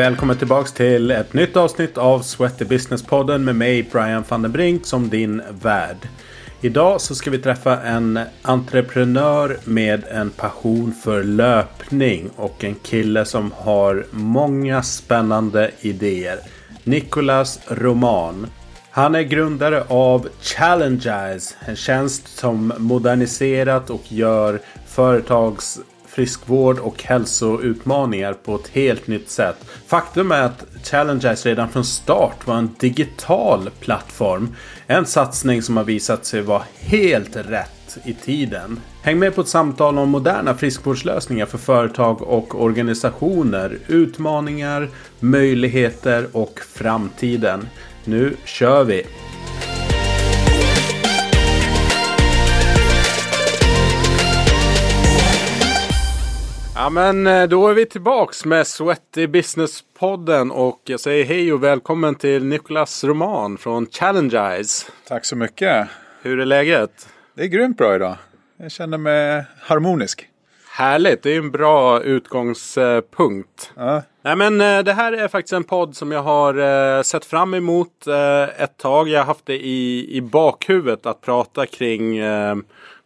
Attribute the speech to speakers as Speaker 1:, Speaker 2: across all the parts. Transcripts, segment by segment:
Speaker 1: Välkommen tillbaks till ett nytt avsnitt av Sweaty Business-podden med mig Brian van den Brink som din värd. Idag så ska vi träffa en entreprenör med en passion för löpning och en kille som har många spännande idéer. Nicolas Roman. Han är grundare av Challengize, en tjänst som moderniserat och gör företags friskvård och hälsoutmaningar på ett helt nytt sätt. Faktum är att Challengers redan från start var en digital plattform. En satsning som har visat sig vara helt rätt i tiden. Häng med på ett samtal om moderna friskvårdslösningar för företag och organisationer, utmaningar, möjligheter och framtiden. Nu kör vi! Ja men eh, då är vi tillbaks med Sweaty Business-podden och jag säger hej och välkommen till Nicolas Roman från Challengize.
Speaker 2: Tack så mycket.
Speaker 1: Hur är läget?
Speaker 2: Det är grymt bra idag. Jag känner mig harmonisk.
Speaker 1: Härligt, det är en bra utgångspunkt.
Speaker 2: Ja.
Speaker 1: Nej men eh, det här är faktiskt en podd som jag har eh, sett fram emot ett tag. Jag har haft det i, i bakhuvudet att prata kring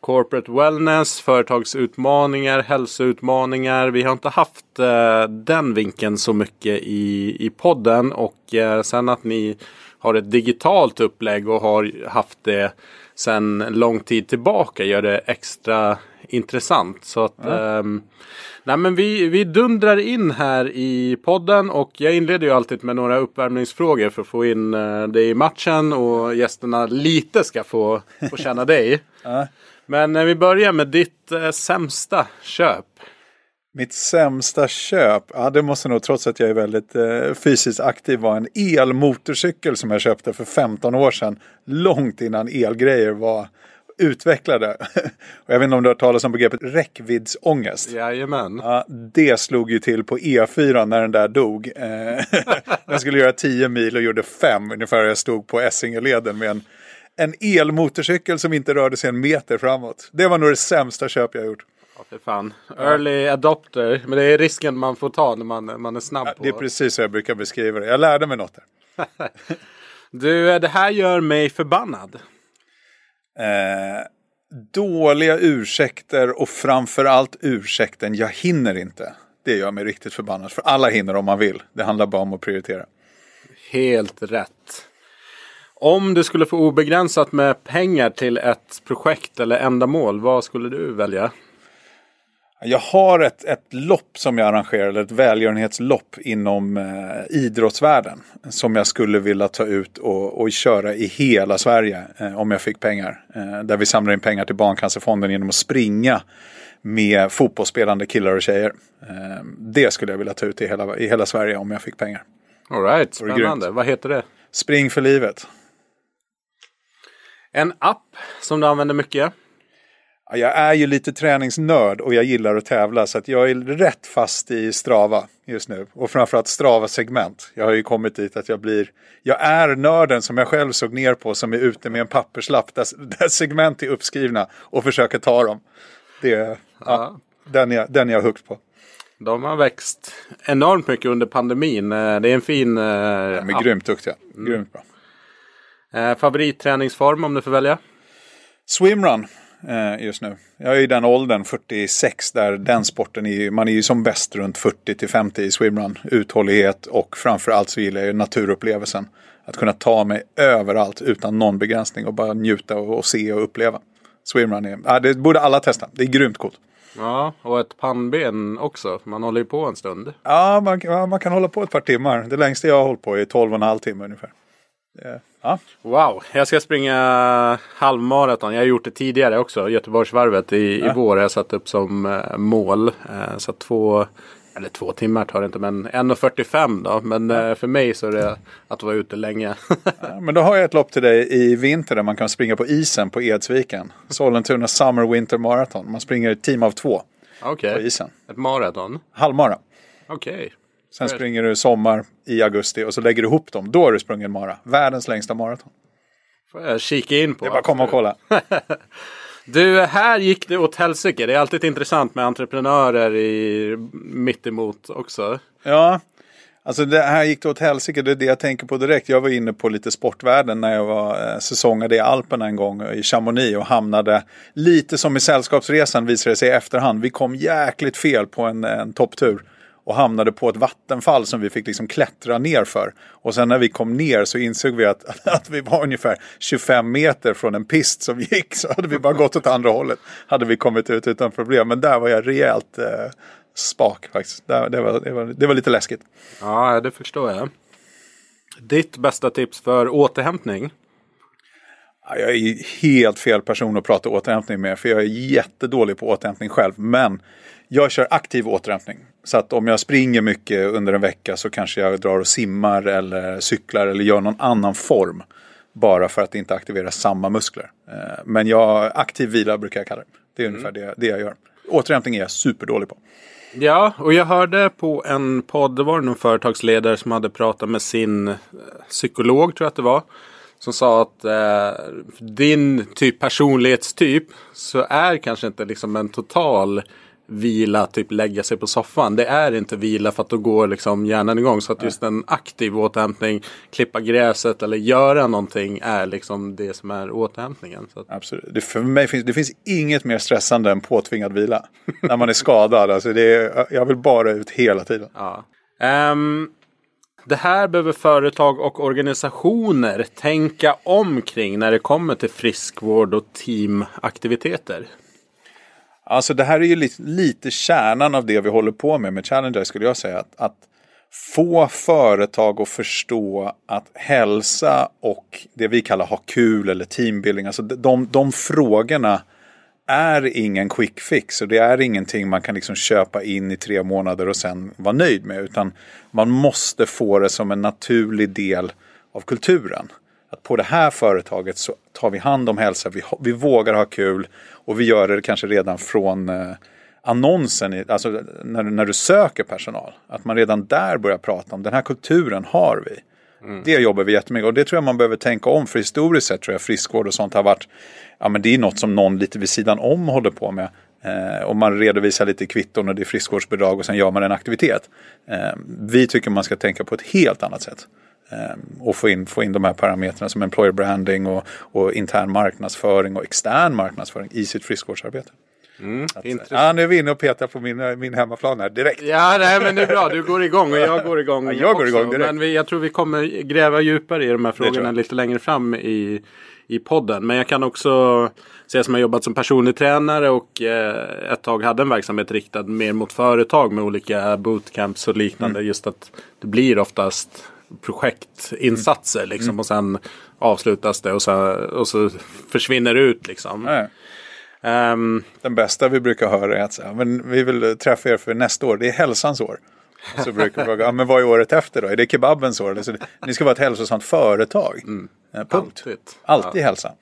Speaker 1: corporate wellness, företagsutmaningar, hälsoutmaningar. Vi har inte haft eh, den vinkeln så mycket i, i podden och eh, sen att ni har ett digitalt upplägg och har haft det sedan lång tid tillbaka gör det extra intressant. Så att, ja. eh, nej men vi, vi dundrar in här i podden och jag inleder ju alltid med några uppvärmningsfrågor för att få in eh, dig i matchen och gästerna lite ska få, få känna dig.
Speaker 2: Ja.
Speaker 1: Men när vi börjar med ditt eh, sämsta köp.
Speaker 2: Mitt sämsta köp, ja det måste nog trots att jag är väldigt eh, fysiskt aktiv vara en elmotorcykel som jag köpte för 15 år sedan. Långt innan elgrejer var utvecklade. Och jag vet inte om du har talat om begreppet räckviddsångest.
Speaker 1: Jajamän.
Speaker 2: Ja, det slog ju till på E4 när den där dog. Eh, den skulle göra 10 mil och gjorde 5 ungefär. Jag stod på Essingeleden med en en elmotorcykel som inte rörde sig en meter framåt. Det var nog det sämsta köp jag gjort.
Speaker 1: Ja, för fan. Early adopter. Men det är risken man får ta när man, man är snabb
Speaker 2: ja,
Speaker 1: på.
Speaker 2: Det är precis så jag brukar beskriva det. Jag lärde mig något där.
Speaker 1: du, det här gör mig förbannad.
Speaker 2: Eh, dåliga ursäkter och framförallt ursäkten jag hinner inte. Det gör mig riktigt förbannad. För alla hinner om man vill. Det handlar bara om att prioritera.
Speaker 1: Helt rätt. Om du skulle få obegränsat med pengar till ett projekt eller ändamål, vad skulle du välja?
Speaker 2: Jag har ett, ett lopp som jag arrangerar, ett välgörenhetslopp inom eh, idrottsvärlden. Som jag skulle vilja ta ut och, och köra i hela Sverige eh, om jag fick pengar. Eh, där vi samlar in pengar till Barncancerfonden genom att springa med fotbollsspelande killar och tjejer. Eh, det skulle jag vilja ta ut i hela, i hela Sverige om jag fick pengar.
Speaker 1: Alright, spännande. Vad heter det?
Speaker 2: Spring för livet.
Speaker 1: En app som du använder mycket?
Speaker 2: Jag är ju lite träningsnörd och jag gillar att tävla så att jag är rätt fast i Strava just nu. Och framförallt Strava-segment. Jag har ju kommit dit att jag blir... Jag är nörden som jag själv såg ner på som är ute med en papperslapp där, där segment är uppskrivna och försöker ta dem. Det är ja. den, jag, den jag är högt på.
Speaker 1: De har växt enormt mycket under pandemin. Eh, det är en fin... Eh, ja,
Speaker 2: de är grymt duktiga. Grymt bra.
Speaker 1: Eh, favoritträningsform om du får välja?
Speaker 2: Swimrun just nu. Jag är i den åldern, 46, där den sporten är, man är ju som bäst runt 40 till 50 i swimrun. Uthållighet och framförallt så gillar jag naturupplevelsen. Att kunna ta mig överallt utan någon begränsning och bara njuta och, och se och uppleva. Swimrun är, ja, det borde alla testa. Det är grymt coolt.
Speaker 1: Ja, och ett pannben också. Man håller ju på en stund.
Speaker 2: Ja, man, man kan hålla på ett par timmar. Det längsta jag har hållit på är 12 och en halv timme ungefär. Ja.
Speaker 1: Wow, jag ska springa halvmaraton. Jag har gjort det tidigare också. Göteborgsvarvet i, ja. i vår jag satt upp som uh, mål. Uh, så två, eller två timmar tar det inte men 1.45 då. Men ja. uh, för mig så är det att vara ute länge.
Speaker 2: ja, men då har jag ett lopp till dig i vinter där man kan springa på isen på Edsviken. Sollentuna Summer Winter Marathon. Man springer ett team av två.
Speaker 1: Okay.
Speaker 2: På isen.
Speaker 1: Ett maraton?
Speaker 2: Halvmara.
Speaker 1: Okej. Okay.
Speaker 2: Sen springer du sommar i augusti och så lägger du ihop dem. Då har du sprungit en mara. Världens längsta maraton.
Speaker 1: Får jag kika in på.
Speaker 2: Det är bara komma och kolla.
Speaker 1: du, här gick det åt helsike. Det är alltid intressant med entreprenörer i mittemot också.
Speaker 2: Ja, Alltså det här gick det åt helsike, det är det jag tänker på direkt. Jag var inne på lite sportvärlden när jag var eh, säsongade i Alperna en gång i Chamonix och hamnade lite som i Sällskapsresan visade det sig i efterhand. Vi kom jäkligt fel på en, en topptur och hamnade på ett vattenfall som vi fick liksom klättra ner för. Och sen när vi kom ner så insåg vi att, att vi var ungefär 25 meter från en pist som gick. Så hade vi bara gått åt andra hållet hade vi kommit ut utan problem. Men där var jag rejält eh, spak faktiskt. Det, det, var, det, var, det var lite läskigt.
Speaker 1: Ja, det förstår jag. Ditt bästa tips för återhämtning?
Speaker 2: Jag är helt fel person att prata återhämtning med. För jag är jättedålig på återhämtning själv. Men jag kör aktiv återhämtning. Så att om jag springer mycket under en vecka så kanske jag drar och simmar eller cyklar eller gör någon annan form. Bara för att inte aktivera samma muskler. Eh, men jag, aktiv vila brukar jag kalla det. Det är ungefär mm. det, det jag gör. Återhämtning är jag superdålig på.
Speaker 1: Ja, och jag hörde på en podd, det var någon företagsledare som hade pratat med sin eh, psykolog, tror jag att det var. Som sa att eh, din typ personlighetstyp så är kanske inte liksom en total vila, typ lägga sig på soffan. Det är inte vila för att då går liksom hjärnan igång. Så att just en aktiv återhämtning, klippa gräset eller göra någonting är liksom det som är återhämtningen.
Speaker 2: Att... Absolut. Det, för mig finns, det finns inget mer stressande än påtvingad vila. när man är skadad. Alltså det är, jag vill bara ut hela tiden.
Speaker 1: Ja. Um, det här behöver företag och organisationer tänka omkring när det kommer till friskvård och teamaktiviteter.
Speaker 2: Alltså det här är ju lite, lite kärnan av det vi håller på med med Challenger skulle jag säga. Att, att få företag att förstå att hälsa och det vi kallar ha kul eller teambuilding, alltså de, de frågorna är ingen quick fix och det är ingenting man kan liksom köpa in i tre månader och sen vara nöjd med. Utan man måste få det som en naturlig del av kulturen. Att på det här företaget så tar vi hand om hälsa, vi, vi vågar ha kul och vi gör det kanske redan från eh, annonsen, alltså när, när du söker personal. Att man redan där börjar prata om den här kulturen har vi. Mm. Det jobbar vi jättemycket och det tror jag man behöver tänka om. För historiskt sett tror jag friskvård och sånt har varit, ja men det är något som någon lite vid sidan om håller på med. Eh, och man redovisar lite kvitton och det är friskvårdsbidrag och sen gör man en aktivitet. Eh, vi tycker man ska tänka på ett helt annat sätt. Eh, och få in, få in de här parametrarna som employer branding och, och intern marknadsföring och extern marknadsföring i sitt friskvårdsarbete. Mm, att, ja, nu är vi inne och petar på min, min hemmaplan här direkt.
Speaker 1: Ja, nej, men det är bra. Du går igång och jag går igång.
Speaker 2: ja, jag går igång direkt.
Speaker 1: Men vi, jag tror vi kommer gräva djupare i de här frågorna lite längre fram i, i podden. Men jag kan också säga som jag jobbat som personlig tränare och eh, ett tag hade en verksamhet riktad mer mot företag med olika bootcamps och liknande. Mm. Just att det blir oftast projektinsatser mm. liksom. Mm. Och sen avslutas det och så, och så försvinner det ut liksom.
Speaker 2: Um, Den bästa vi brukar höra är att säga, men vi vill träffa er för nästa år, det är hälsans år. Så brukar vi fråga, ja, men vad är året efter då? Är det kebabens år? Alltså, ni ska vara ett hälsosamt företag. Mm. Eh, punkt. Alltid, Alltid ja. hälsa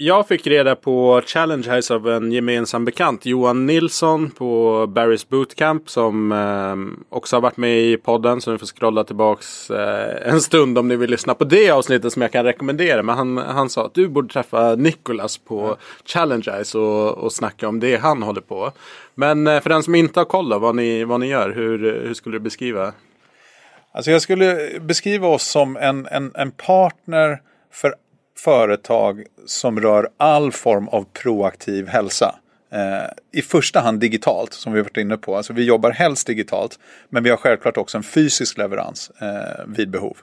Speaker 1: jag fick reda på Challenge House av en gemensam bekant. Johan Nilsson på Barry's Bootcamp. Som eh, också har varit med i podden. Så ni får scrolla tillbaks eh, en stund om ni vill lyssna på det avsnittet som jag kan rekommendera. Men han, han sa att du borde träffa Nicholas på mm. Challenge House och, och snacka om det han håller på. Men eh, för den som inte har koll då, vad ni, vad ni gör. Hur, hur skulle du beskriva?
Speaker 2: Alltså jag skulle beskriva oss som en, en, en partner för företag som rör all form av proaktiv hälsa. Eh, I första hand digitalt som vi varit inne på. Alltså vi jobbar helst digitalt men vi har självklart också en fysisk leverans eh, vid behov.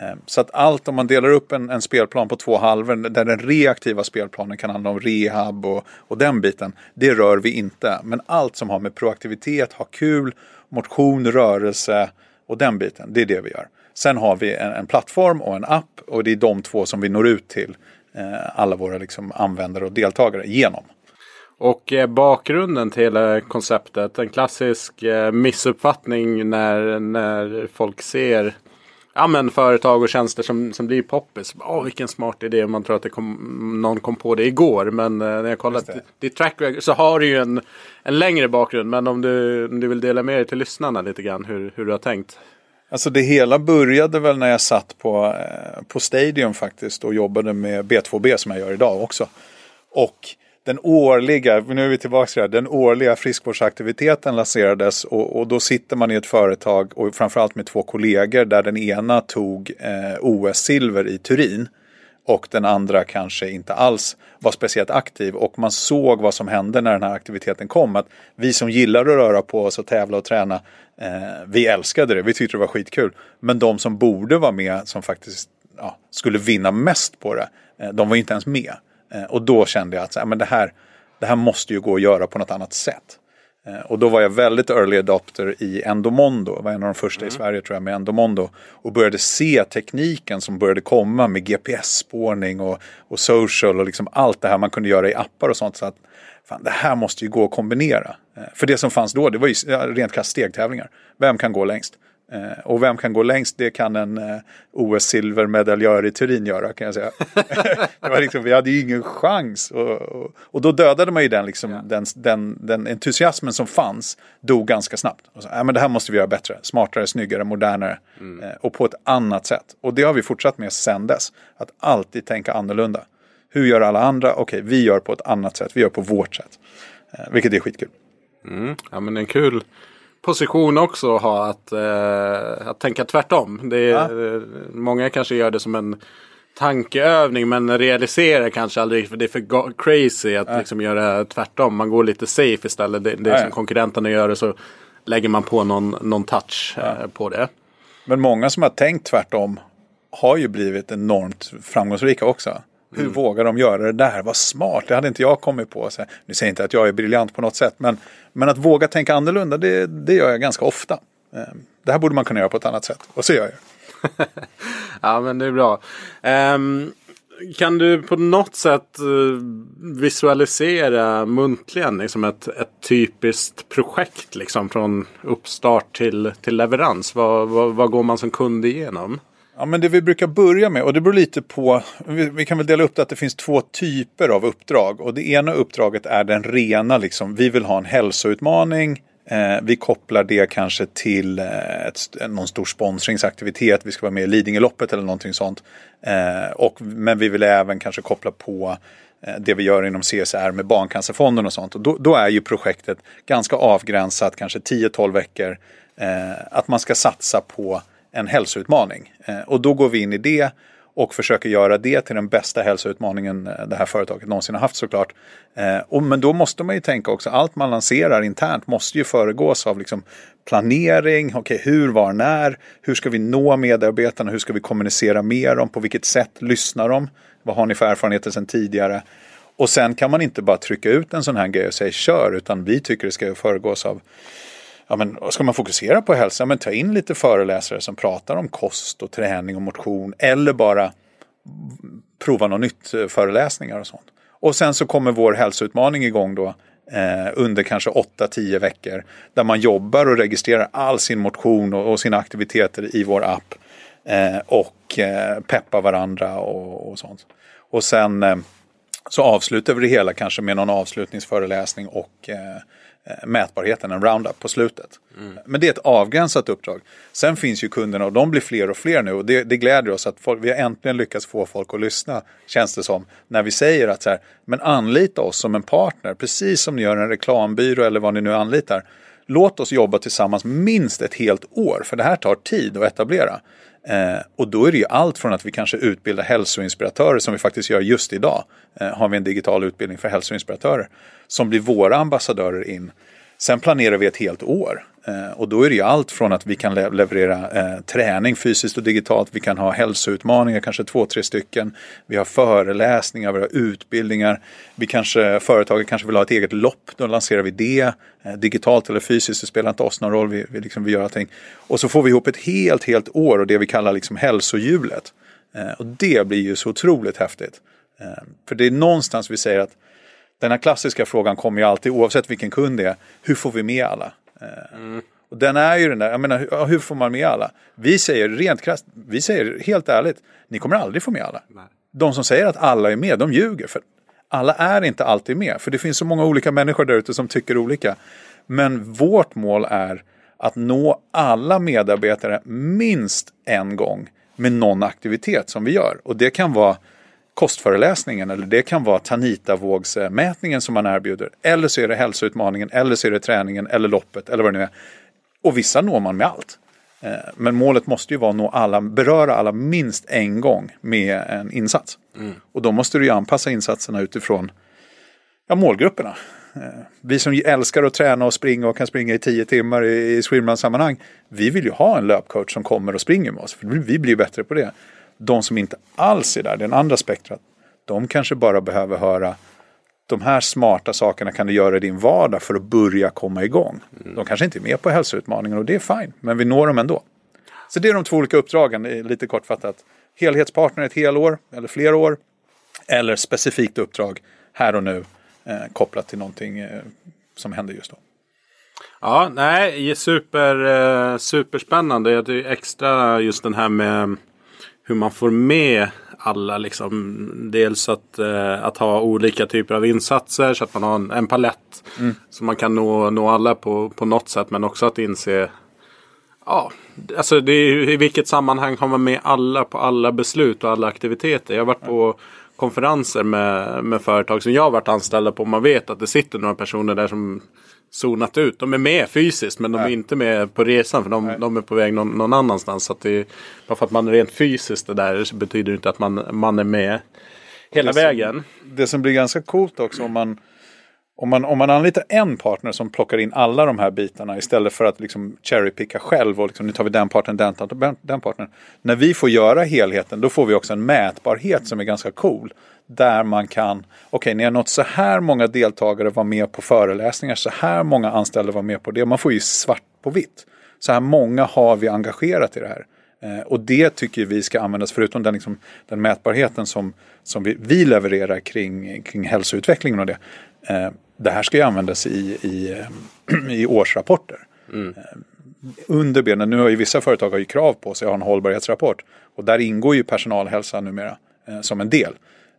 Speaker 2: Eh, så att allt om man delar upp en, en, spelplan på två halvor där den reaktiva spelplanen kan handla om rehab och, och den biten. Det rör vi inte. Men allt som har med proaktivitet, ha kul, motion, rörelse och den biten. Det är det vi gör. Sen har vi en, en, plattform och en app och det är de två som vi når ut till eh, alla våra liksom, användare och deltagare genom.
Speaker 1: Och eh, bakgrunden till hela konceptet, en klassisk eh, missuppfattning när, när folk ser ja, men företag och tjänster som, som blir poppis. Åh, vilken smart idé. Man tror att det kom, någon kom på det igår. Men eh, när jag kollar ditt track record så har du ju en, en längre bakgrund. Men om du, om du vill dela med dig till lyssnarna lite grann hur, hur du har tänkt.
Speaker 2: Alltså det hela började väl när jag satt på, eh, på Stadium faktiskt och jobbade med B2B som jag gör idag också. Och den årliga, nu är vi tillbaka till det här, den årliga friskvårdsaktiviteten lanserades och, och, då sitter man i ett företag och framförallt med två kollegor där den ena tog eh, OS-silver i Turin och den andra kanske inte alls var speciellt aktiv och man såg vad som hände när den här aktiviteten kom. Att vi som gillar att röra på oss och tävla och träna, eh, vi älskade det, vi tyckte det var skitkul. Men de som borde vara med, som faktiskt ja, skulle vinna mest på det, eh, de var inte ens med. Eh, och då kände jag att så, men det, här, det här måste ju gå att göra på något annat sätt. Eh, och då var jag väldigt early adopter i Endomondo. Var en av de första mm. i Sverige tror jag med Endomondo. Och började se tekniken som började komma med GPS-spårning och, och social och liksom allt det här man kunde göra i appar och sånt. Så att fan, det här måste ju gå att kombinera. Eh, för det som fanns då, det var ju rent krasst stegtävlingar. Vem kan gå längst? Eh, och vem kan gå längst? Det kan en eh, OS-silvermedaljör i Turin göra kan jag säga. det var liksom, vi hade ju ingen chans. Och, och, och då dödade man ju den, liksom, ja. den, den, den, entusiasmen som fanns. Dog ganska snabbt. Och så, äh, men det här måste vi göra bättre. Smartare, snyggare, modernare. Mm. Eh, och på ett annat sätt. Och det har vi fortsatt med sedan dess. Att alltid tänka annorlunda. Hur gör alla andra? Okej, vi gör på ett annat sätt. Vi gör på vårt sätt. Vilket är skitkul.
Speaker 1: Mm. Ja men en kul position också att ha att, eh, att tänka tvärtom. Det är, ja. Många kanske gör det som en tankeövning men realiserar kanske aldrig för det är för crazy att ja. liksom göra tvärtom. Man går lite safe istället. Det, det är ja, som konkurrenterna gör och så lägger man på någon, någon touch eh, på det.
Speaker 2: Men många som har tänkt tvärtom har ju blivit enormt framgångsrika också. Hur mm. vågar de göra det där? Vad smart, det hade inte jag kommit på. Så, nu säger jag inte att jag är briljant på något sätt, men, men att våga tänka annorlunda, det, det gör jag ganska ofta. Eh, det här borde man kunna göra på ett annat sätt, och så gör jag.
Speaker 1: ja, men det är bra. Um, kan du på något sätt uh, visualisera muntligen liksom ett, ett typiskt projekt liksom, från uppstart till, till leverans? Vad, vad, vad går man som kund igenom?
Speaker 2: Ja, men det vi brukar börja med, och det beror lite på, vi, vi, kan väl dela upp det att det finns två typer av uppdrag. Och det ena uppdraget är den rena, liksom, vi vill ha en hälsoutmaning. Eh, vi kopplar det kanske till eh, ett, någon stor sponsringsaktivitet, vi ska vara med i Lidingöloppet eller någonting sånt. Eh, och, men vi vill även kanske koppla på eh, det vi gör inom CSR med Barncancerfonden och sånt. Och då, då är ju projektet ganska avgränsat, kanske 10-12 veckor. Eh, att man ska satsa på en hälsoutmaning. Eh, och då går vi in i det och försöker göra det till den bästa hälsoutmaningen eh, det här företaget någonsin har haft såklart. Eh, och, men då måste man ju tänka också, allt man lanserar internt måste ju föregås av liksom planering, okay, hur, var, när, hur ska vi nå medarbetarna, hur ska vi kommunicera med dem, på vilket sätt lyssnar de, vad har ni för erfarenheter sedan tidigare. Och sen kan man inte bara trycka ut en sån här grej och säga kör, utan vi tycker det ska föregås av ja, men ska man fokusera på hälsa, men ta in lite föreläsare som pratar om kost och träning och motion eller bara prova något nytt-föreläsningar. Eh, och sånt. Och sen så kommer vår hälsoutmaning igång då eh, under kanske 8-10 veckor där man jobbar och registrerar all sin motion och, och sina aktiviteter i vår app eh, och eh, peppar varandra och, och, sånt. Och sen eh, så avslutar vi det hela kanske med någon avslutningsföreläsning och Eh, Eh, mätbarheten, en roundup på slutet. Mm. Men det är ett avgränsat uppdrag. Sen finns ju kunderna och de blir fler och fler nu och det, det gläder oss att folk, vi har äntligen lyckats få folk att lyssna, känns det som, när vi säger att så här, men anlita oss som en partner, precis som ni gör en reklambyrå eller vad ni nu anlitar. Låt oss jobba tillsammans minst ett helt år, för det här tar tid att etablera. Eh, och då är det ju allt från att vi kanske utbildar hälsoinspiratörer som vi faktiskt gör just idag. Eh, har vi en digital utbildning för hälsoinspiratörer som blir våra ambassadörer in. Sen planerar vi ett helt år Eh, och då är det ju allt från att vi kan leverera eh, träning fysiskt och digitalt. Vi kan ha hälsoutmaningar, kanske två, tre stycken. Vi har föreläsningar, vi har utbildningar. Vi kanske, företaget kanske vill ha ett eget lopp, då lanserar vi det. Eh, digitalt eller fysiskt, det spelar inte oss någon roll. Vi, vi, liksom, vi gör allting. Och så får vi ihop ett helt, helt år och det vi kallar liksom hälsohjulet. Och det blir ju så otroligt häftigt. För det är någonstans vi säger att den här klassiska frågan kommer ju alltid, oavsett vilken kund det är, hur får vi med alla? Mm. Och den är ju den där, jag menar hur får man med alla? Vi säger rent krasst, vi säger helt ärligt, ni kommer aldrig få med alla. Nej. De som säger att alla är med, de ljuger. För alla är inte alltid med, för det finns så många olika människor där ute som tycker olika. Men vårt mål är att nå alla medarbetare minst en gång med någon aktivitet som vi gör. Och det kan vara kostföreläsningen eller det kan vara Tanitavågsmätningen som man erbjuder. Eller så är det hälsoutmaningen eller så är det träningen eller loppet eller vad det nu är. Och vissa når man med allt. Eh, men målet måste ju vara att nå alla, beröra alla minst en gång med en insats. Mm. Och då måste du ju anpassa insatserna utifrån ja, målgrupperna. Eh, vi som älskar att träna och springa och kan springa i tio timmar i, i swimrun-sammanhang. Vi vill ju ha en löpcoach som kommer och springer med oss. För vi blir bättre på det. De som inte alls är där, den andra spektrat. De kanske bara behöver höra de här smarta sakerna kan du göra i din vardag för att börja komma igång. Mm. De kanske inte är med på hälsoutmaningen och det är fine, men vi når dem ändå. Så det är de två olika uppdragen, lite kortfattat. Helhetspartner ett helår eller flera år. Eller specifikt uppdrag här och nu eh, kopplat till någonting eh, som händer just då.
Speaker 1: Ja, nej, super, eh, superspännande. Jag tycker extra just den här med hur man får med alla. Liksom, dels att, eh, att ha olika typer av insatser så att man har en, en palett. Mm. Så man kan nå, nå alla på, på något sätt. Men också att inse Ja, alltså det i vilket sammanhang har man med alla på alla beslut och alla aktiviteter. Jag har varit på konferenser med, med företag som jag har varit anställda på. Man vet att det sitter några personer där som zonat ut. De är med fysiskt men de är inte med på resan för de, de är på väg någon, någon annanstans. Så att det, bara för att man är rent fysiskt är där så betyder det inte att man, man är med hela
Speaker 2: det
Speaker 1: vägen.
Speaker 2: Som, det som blir ganska coolt också om man om man, om man anlitar en partner som plockar in alla de här bitarna istället för att liksom cherrypicka själv och liksom, nu tar vi den partnern, den, den partnern. När vi får göra helheten då får vi också en mätbarhet som är ganska cool. Där man kan, okej okay, ni har nått så här många deltagare var med på föreläsningar, så här många anställda var med på det. Man får ju svart på vitt. Så här många har vi engagerat i det här. Eh, och det tycker vi ska användas, förutom den, liksom, den mätbarheten som, som vi, vi levererar kring, kring hälsoutvecklingen och det. Eh, det här ska ju användas i, i, i årsrapporter. Mm. Eh, under benen, nu har ju vissa företag har krav på sig att ha en hållbarhetsrapport. Och där ingår ju personalhälsa numera eh, som en del.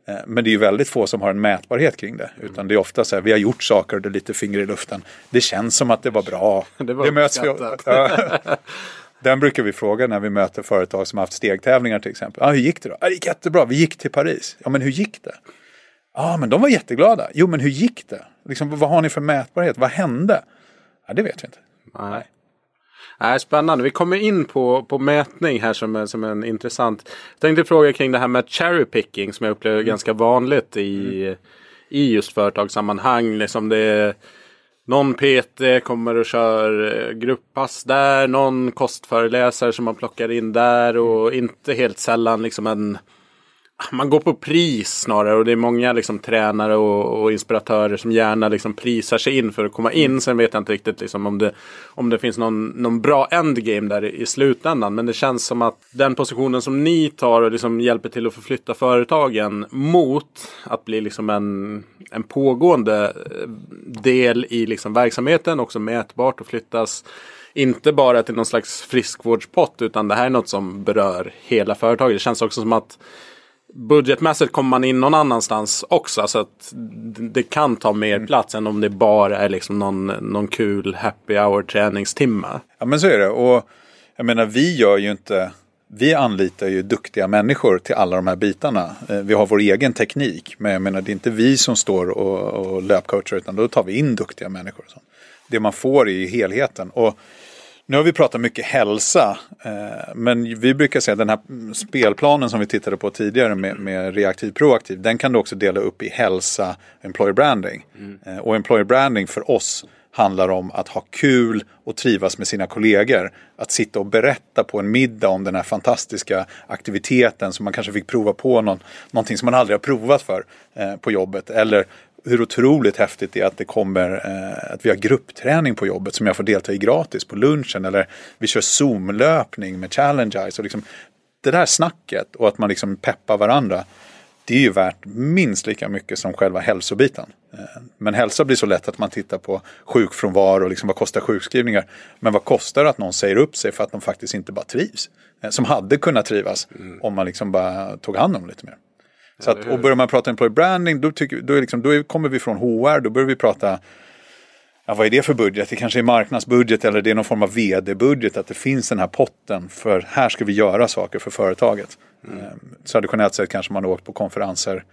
Speaker 2: Eh, men det är ju väldigt få som har en mätbarhet kring det. Utan det är ofta så här, vi har gjort saker och det är lite finger i luften. Det känns som att det var bra.
Speaker 1: Det, var det möts vi,
Speaker 2: Den brukar vi fråga när vi möter företag som haft stegtävlingar till exempel. Ah, hur gick det då? Ah, det gick jättebra, vi gick till Paris. Ja men hur gick det? Ja ah, men de var jätteglada. Jo men hur gick det? Liksom, vad har ni för mätbarhet? Vad hände? Ja, det vet vi inte.
Speaker 1: Nej. Nej, spännande. Vi kommer in på, på mätning här som, som en intressant. Jag tänkte fråga kring det här med cherry picking som jag upplever mm. ganska vanligt i, mm. i just företagssammanhang. Liksom det är, någon PT kommer och kör eh, grupppass där. Någon kostföreläsare som man plockar in där. Och inte helt sällan liksom en man går på pris snarare och det är många liksom, tränare och, och, inspiratörer som gärna liksom, prisar sig in för att komma in. Sen vet jag inte riktigt liksom, om, det, om det finns någon, någon bra endgame där i, i slutändan. Men det känns som att den positionen som ni tar och liksom hjälper till att förflytta företagen mot att bli liksom en, en pågående eh, del i liksom, verksamheten, också mätbart och flyttas inte bara till någon slags friskvårdspott utan det här är något som berör hela företaget. Det känns också som att budgetmässigt kommer man in någon annanstans också. Så att det kan ta mer mm. plats än om det bara är liksom någon, någon kul happy hour träningstimme.
Speaker 2: Ja men så är det. Och jag menar vi gör ju inte vi anlitar ju duktiga människor till alla de här bitarna. Eh, vi har vår egen teknik. Men jag menar det är inte vi som står och, och löpcoachar utan då tar vi in duktiga människor. Det man får är ju helheten. Och nu har vi pratat mycket hälsa, eh, men vi brukar säga att den här spelplanen som vi tittade på tidigare med, med reaktiv proaktiv, den kan du också dela upp i hälsa och employer branding. Mm. Eh, och employer branding för oss handlar om att ha kul och trivas med sina kollegor. Att sitta och berätta på en middag om den här fantastiska aktiviteten som man kanske fick prova på någon, någonting som man aldrig har provat för eh, på jobbet. Eller hur otroligt häftigt det är att det kommer eh, att vi har gruppträning på jobbet som jag får delta i gratis på lunchen eller vi kör zoomlöpning med Challenge Eyes. Och liksom, det där snacket och att man liksom peppar varandra det är ju värt minst lika mycket som själva hälsobiten. Eh, men hälsa blir så lätt att man tittar på sjukfrånvaro och liksom vad kostar sjukskrivningar. Men vad kostar det att någon säger upp sig för att de faktiskt inte bara trivs? Eh, som hade kunnat trivas mm. om man liksom bara tog hand om lite mer. Så att, och börjar man prata employer branding då, tycker, då, är liksom, då kommer vi från HR, då börjar vi prata Ja, vad är det för budget? Det kanske är marknadsbudget eller det är någon form av vd-budget. Att det finns den här potten för här ska vi göra saker för företaget. Mm. Traditionellt sett kanske man har åkt på konferenser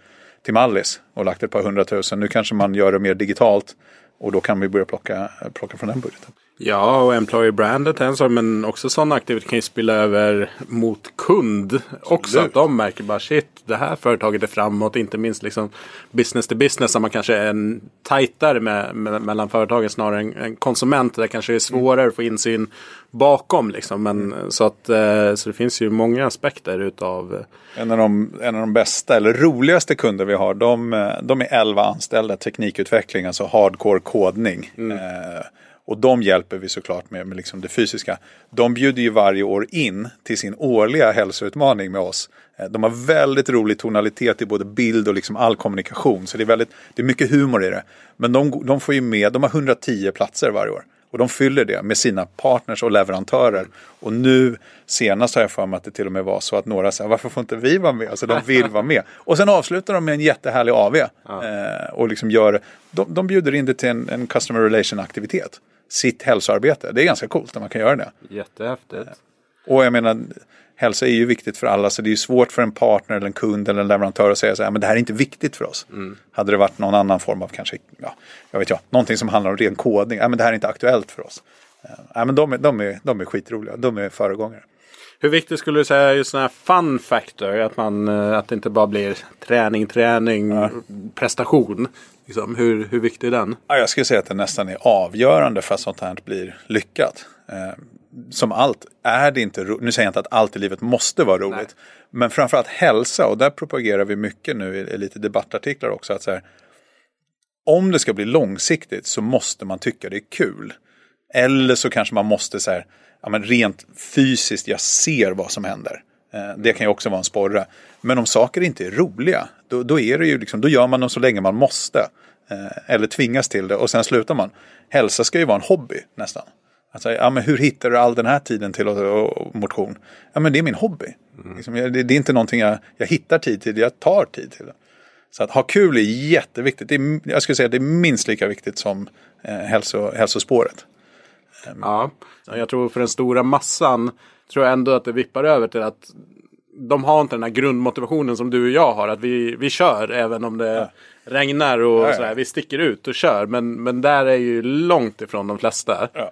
Speaker 2: till Mallis och lagt ett par hundratusen. Nu kanske man gör det mer digitalt och då kan vi börja plocka, plocka från den budgeten.
Speaker 1: Ja, och employer brandet är en sak, men också sådana aktiviteter kan ju spilla över mot kund också. Att de märker bara shit, det här företaget är framåt. Inte minst liksom business to business, där man kanske är en tajtare med, med, mellan företagen snarare än en konsument. Där kanske är svårare att få insyn bakom. Liksom. Men, mm. så, att, eh, så det finns ju många aspekter utav
Speaker 2: eh, en av, de, en av de bästa eller roligaste kunder vi har, de, eh, de är 11 anställda teknikutveckling, alltså hardcore kodning. Mm. Eh, och de hjälper vi såklart med, med liksom det fysiska. De bjuder ju varje år in till sin årliga hälsoutmaning med oss. Eh, de har väldigt rolig tonalitet i både bild och liksom all kommunikation. Så det är, väldigt, det är mycket humor i det. Men de, de får ju med, de har 110 platser varje år. Och de fyller det med sina partners och leverantörer. Och nu senast har jag för mig att det till och med var så att några sa varför får inte vi vara med? Alltså de vill vara med. Och sen avslutar de med en jättehärlig AV. Ja. Eh, och liksom gör, de, de bjuder in det till en, en customer relation aktivitet sitt hälsoarbete. Det är ganska coolt när man kan göra det.
Speaker 1: Jättehäftigt.
Speaker 2: Och jag menar, hälsa är ju viktigt för alla så det är ju svårt för en partner eller en kund eller en leverantör att säga så här, men det här är inte viktigt för oss. Mm. Hade det varit någon annan form av kanske, ja, jag vet jag, någonting som handlar om ren kodning, ja, men det här är inte aktuellt för oss. Ja, men de, är, de, är, de är skitroliga, de är föregångare.
Speaker 1: Hur viktigt skulle du säga just den här fun factor? Att, man, eh, att det inte bara blir träning, träning, ja. prestation. Liksom, hur, hur viktig är den?
Speaker 2: Ja, jag skulle säga att det nästan är avgörande för att sånt här blir lyckat. Eh, som allt är det inte Nu säger jag inte att allt i livet måste vara roligt. Nej. Men framförallt hälsa och där propagerar vi mycket nu i, i lite debattartiklar också. att så här, Om det ska bli långsiktigt så måste man tycka det är kul. Eller så kanske man måste så här, ja, men rent fysiskt, jag ser vad som händer. Eh, det kan ju också vara en sporre. Men om saker inte är roliga, då, då, är det ju liksom, då gör man dem så länge man måste. Eh, eller tvingas till det och sen slutar man. Hälsa ska ju vara en hobby nästan. Alltså, ja, men hur hittar du all den här tiden till motion? Ja, men det är min hobby. Mm. Liksom, det, det, är inte någonting jag, jag hittar tid till, jag tar tid till det. Så att ha kul är jätteviktigt. Det är, jag skulle säga att det är minst lika viktigt som eh, hälso, hälsospåret.
Speaker 1: Ja, jag tror för den stora massan tror jag ändå att det vippar över till att de har inte den här grundmotivationen som du och jag har. Att vi, vi kör även om det ja. regnar och ja, ja. sådär. Vi sticker ut och kör. Men, men där är ju långt ifrån de flesta. Ja.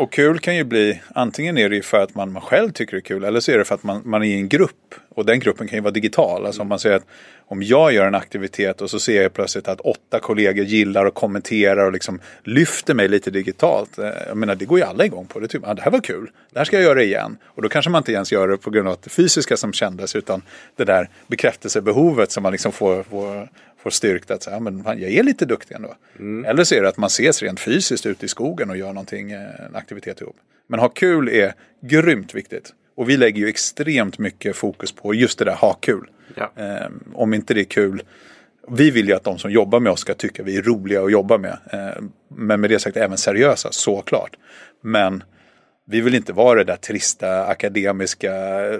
Speaker 2: Och kul kan ju bli, antingen är det ju för att man, man själv tycker det är kul eller så är det för att man, man är i en grupp. Och den gruppen kan ju vara digital. Alltså om man säger att om jag gör en aktivitet och så ser jag plötsligt att åtta kollegor gillar och kommenterar och liksom lyfter mig lite digitalt. Eh, jag menar det går ju alla igång på. Det, typ, ah, det här var kul, det här ska jag göra igen. Och då kanske man inte ens gör det på grund av det fysiska som kändes utan det där bekräftelsebehovet som man liksom får, får, får styrkt att säga, men jag är lite duktig ändå. Mm. Eller så är det att man ses rent fysiskt ute i skogen och gör någonting, eh, en aktivitet ihop. Men ha kul är grymt viktigt. Och vi lägger ju extremt mycket fokus på just det där ha kul. Ja. Eh, om inte det är kul. Vi vill ju att de som jobbar med oss ska tycka vi är roliga att jobba med. Eh, men med det sagt även seriösa, såklart. Men vi vill inte vara det där trista akademiska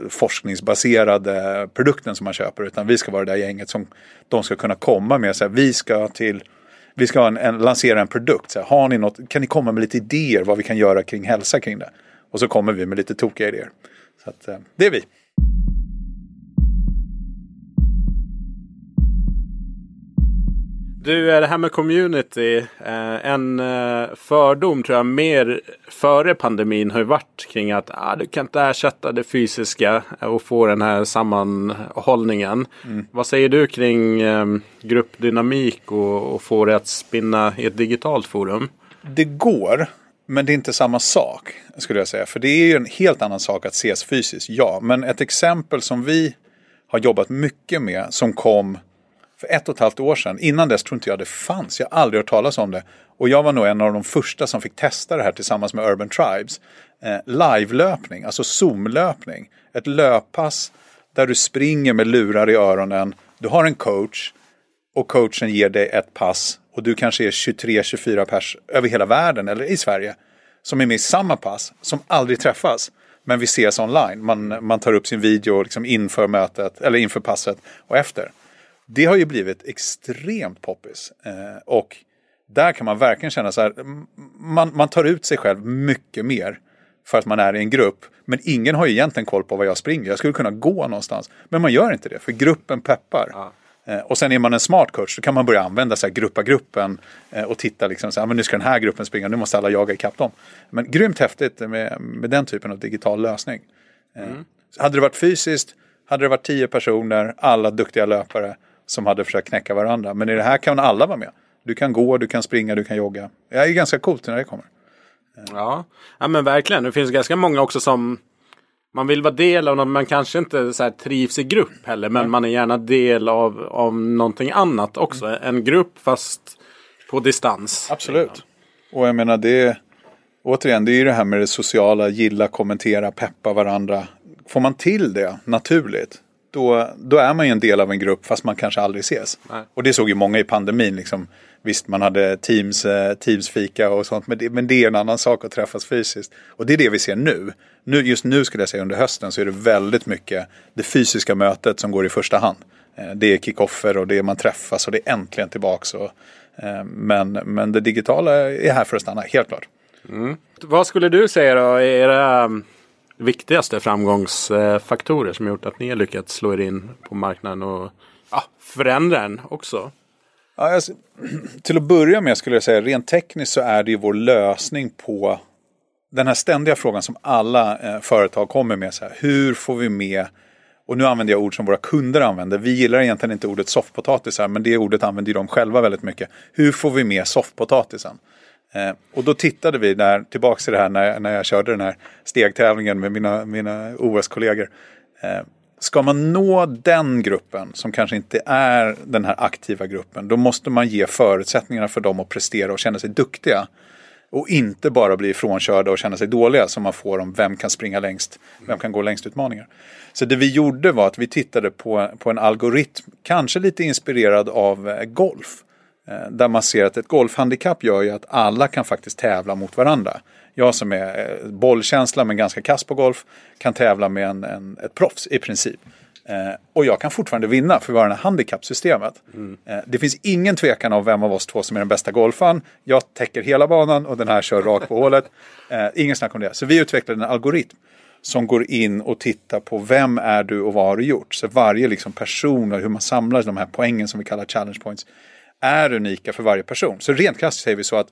Speaker 2: forskningsbaserade produkten som man köper. Utan vi ska vara det där gänget som de ska kunna komma med. Så här, vi ska till vi ska en, en, lansera en produkt. Så här, har ni något, kan ni komma med lite idéer vad vi kan göra kring hälsa kring det? Och så kommer vi med lite tokiga idéer. Så att, eh, det är vi.
Speaker 1: Du, det här med community. Eh, en eh, fördom tror jag mer före pandemin har ju varit kring att ah, du kan inte ersätta det fysiska och få den här sammanhållningen. Mm. Vad säger du kring gruppdynamik och, och få det att spinna i ett digitalt forum?
Speaker 2: Det går. Men det är inte samma sak skulle jag säga. För det är ju en helt annan sak att ses fysiskt, ja. Men ett exempel som vi har jobbat mycket med som kom för ett och ett halvt år sedan. Innan dess tror inte jag det fanns. Jag har aldrig hört talas om det. Och jag var nog en av de första som fick testa det här tillsammans med Urban Tribes. Eh, live-löpning, alltså Zoom-löpning. Ett löppass där du springer med lurar i öronen. Du har en coach och coachen ger dig ett pass och du kanske är 23-24 pers över hela världen eller i Sverige som är med i samma pass, som aldrig träffas. Men vi ses online. Man, man tar upp sin video liksom inför mötet, eller inför passet och efter. Det har ju blivit extremt poppis. Eh, och där kan man verkligen känna så här, man, man tar ut sig själv mycket mer. för att man är i en grupp. Men ingen har ju egentligen koll på vad jag springer. Jag skulle kunna gå någonstans. Men man gör inte det, för gruppen peppar. Ja. Eh, och sen är man en smart coach, så kan man börja använda så här, gruppa gruppen eh, och titta liksom, så här, men nu ska den här gruppen springa, nu måste alla jaga ikapp dem. Men grymt häftigt med, med den typen av digital lösning. Mm. Hade det varit fysiskt, hade det varit tio personer, alla duktiga löpare som hade försökt knäcka varandra. Men i det här kan alla vara med. Du kan gå, du kan springa, du kan jogga. Det är ganska coolt när det kommer.
Speaker 1: Ja, ja men verkligen. Det finns ganska många också som man vill vara del av något. Man kanske inte så trivs i grupp heller. Men mm. man är gärna del av, av någonting annat också. Mm. En grupp fast på distans.
Speaker 2: Absolut. Och jag menar det. Återigen, det är ju det här med det sociala. Gilla, kommentera, peppa varandra. Får man till det naturligt. Då, då är man ju en del av en grupp fast man kanske aldrig ses. Nej. Och det såg ju många i pandemin. Liksom Visst, man hade teams, eh, teamsfika och sånt, men det, men det är en annan sak att träffas fysiskt. Och det är det vi ser nu. nu. Just nu skulle jag säga under hösten så är det väldigt mycket det fysiska mötet som går i första hand. Eh, det är kickoffer och det är man träffas och det är äntligen tillbaks. Och, eh, men, men det digitala är här för att stanna, helt klart.
Speaker 1: Mm. Vad skulle du säga då är era viktigaste framgångsfaktorer som gjort att ni har lyckats slå er in på marknaden och ja, förändra den också?
Speaker 2: Ja, alltså, till att börja med skulle jag säga rent tekniskt så är det ju vår lösning på den här ständiga frågan som alla eh, företag kommer med. Så här, hur får vi med, och nu använder jag ord som våra kunder använder. Vi gillar egentligen inte ordet soffpotatisar men det ordet använder de själva väldigt mycket. Hur får vi med soffpotatisen? Eh, och då tittade vi när, tillbaka till det här när, när jag körde den här stegtävlingen med mina, mina OS-kollegor. Eh, Ska man nå den gruppen som kanske inte är den här aktiva gruppen då måste man ge förutsättningarna för dem att prestera och känna sig duktiga. Och inte bara bli frånkörda och känna sig dåliga som man får om vem kan springa längst, vem kan gå längst utmaningar. Så det vi gjorde var att vi tittade på, på en algoritm, kanske lite inspirerad av eh, golf. Eh, där man ser att ett golfhandikapp gör ju att alla kan faktiskt tävla mot varandra. Jag som är eh, bollkänsla men ganska kass på golf kan tävla med en, en ett proffs i princip. Eh, och jag kan fortfarande vinna för vi har det här handikappsystemet. Mm. Eh, det finns ingen tvekan om vem av oss två som är den bästa golfaren. Jag täcker hela banan och den här kör rakt på hålet. Eh, ingen snack om det. Så vi utvecklade en algoritm som går in och tittar på vem är du och vad har du gjort. Så varje liksom person och hur man samlar de här poängen som vi kallar challenge points är unika för varje person. Så rent krasst säger vi så att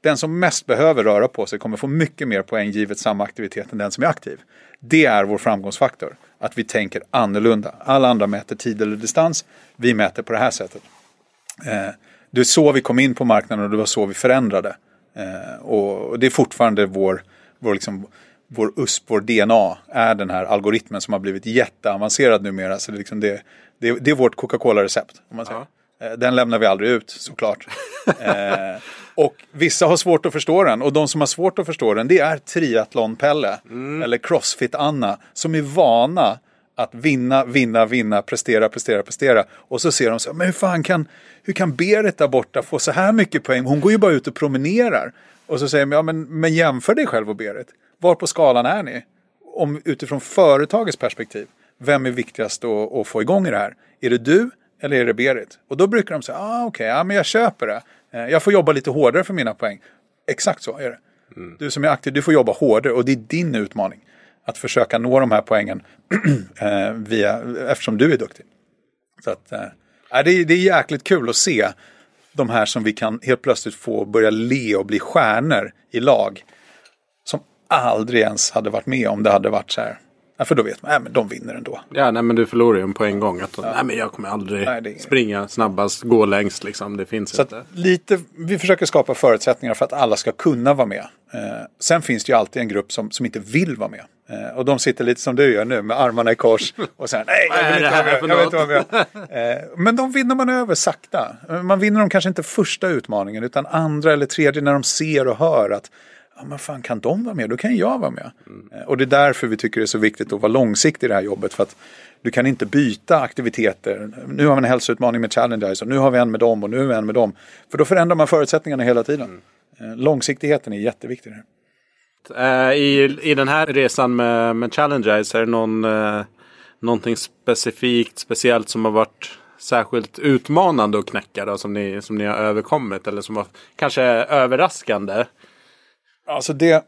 Speaker 2: den som mest behöver röra på sig kommer få mycket mer poäng givet samma aktivitet än den som är aktiv. Det är vår framgångsfaktor. Att vi tänker annorlunda. Alla andra mäter tid eller distans. Vi mäter på det här sättet. Eh, det är så vi kom in på marknaden och det var så vi förändrade. Eh, och det är fortfarande vår, vår, liksom, vår USP, vår DNA, är den här algoritmen som har blivit jätteavancerad numera. Så det, liksom det, det, det är vårt Coca-Cola-recept. Om man säger. Ja den lämnar vi aldrig ut såklart. eh, och vissa har svårt att förstå den och de som har svårt att förstå den det är triathlon-Pelle mm. eller Crossfit-Anna som är vana att vinna, vinna, vinna, prestera, prestera, prestera. Och så ser de så men hur fan kan, hur kan Berit där borta få så här mycket poäng? Hon går ju bara ut och promenerar. Och så säger de, ja men, men jämför dig själv och Berit. Var på skalan är ni? Om, utifrån företagets perspektiv, vem är viktigast att, att få igång i det här? Är det du eller är det Berit? Och då brukar de säga, ah, okej, okay, ja, men jag köper det. Eh, jag får jobba lite hårdare för mina poäng. Exakt så är det. Mm. Du som är aktiv, du får jobba hårdare och det är din utmaning. Att försöka nå de här poängen eh, via, eftersom du är duktig. Så att, äh, det, är, det är jäkligt kul att se de här som vi kan helt plötsligt få börja le och bli stjärnor i lag. Som aldrig ens hade varit med om det hade varit så här Ja, för då vet man, att äh, de vinner ändå.
Speaker 1: Ja, nej men du förlorar ju på en gång. Att, ja. nej men jag kommer aldrig nej, springa snabbast, gå längst liksom. Det finns
Speaker 2: så
Speaker 1: inte.
Speaker 2: lite, vi försöker skapa förutsättningar för att alla ska kunna vara med. Eh, sen finns det ju alltid en grupp som, som inte vill vara med. Eh, och de sitter lite som du gör nu med armarna i kors och säger nej, jag vill inte vara med. Inte vara med. Eh, men de vinner man över sakta. Man vinner dem kanske inte första utmaningen utan andra eller tredje när de ser och hör att ja men fan kan de vara med, då kan jag vara med. Mm. Och det är därför vi tycker det är så viktigt att vara långsiktig i det här jobbet. För att du kan inte byta aktiviteter. Nu har vi en hälsoutmaning med Challengers och nu har vi en med dem och nu har vi en med dem. För då förändrar man förutsättningarna hela tiden. Mm. Långsiktigheten är jätteviktig.
Speaker 1: Här. Eh, I, I den här resan med, med Challengers, är det någon, någonting specifikt, speciellt som har varit särskilt utmanande att knäcka då, som, ni, som ni har överkommit eller som var kanske överraskande?
Speaker 2: Alltså det,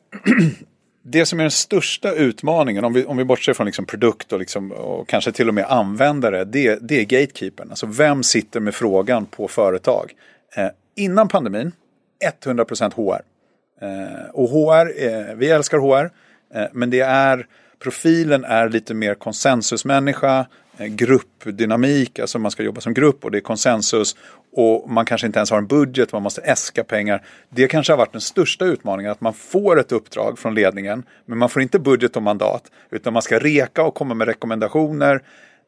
Speaker 2: det som är den största utmaningen, om vi, om vi bortser från liksom produkt och, liksom, och kanske till och med användare, det, det är gatekeepern. Alltså vem sitter med frågan på företag? Eh, innan pandemin, 100% HR. Eh, och HR, eh, vi älskar HR, eh, men det är, profilen är lite mer konsensusmänniska, eh, gruppdynamik, alltså man ska jobba som grupp och det är konsensus och man kanske inte ens har en budget, man måste äska pengar. Det kanske har varit den största utmaningen, att man får ett uppdrag från ledningen, men man får inte budget och mandat, utan man ska reka och komma med rekommendationer.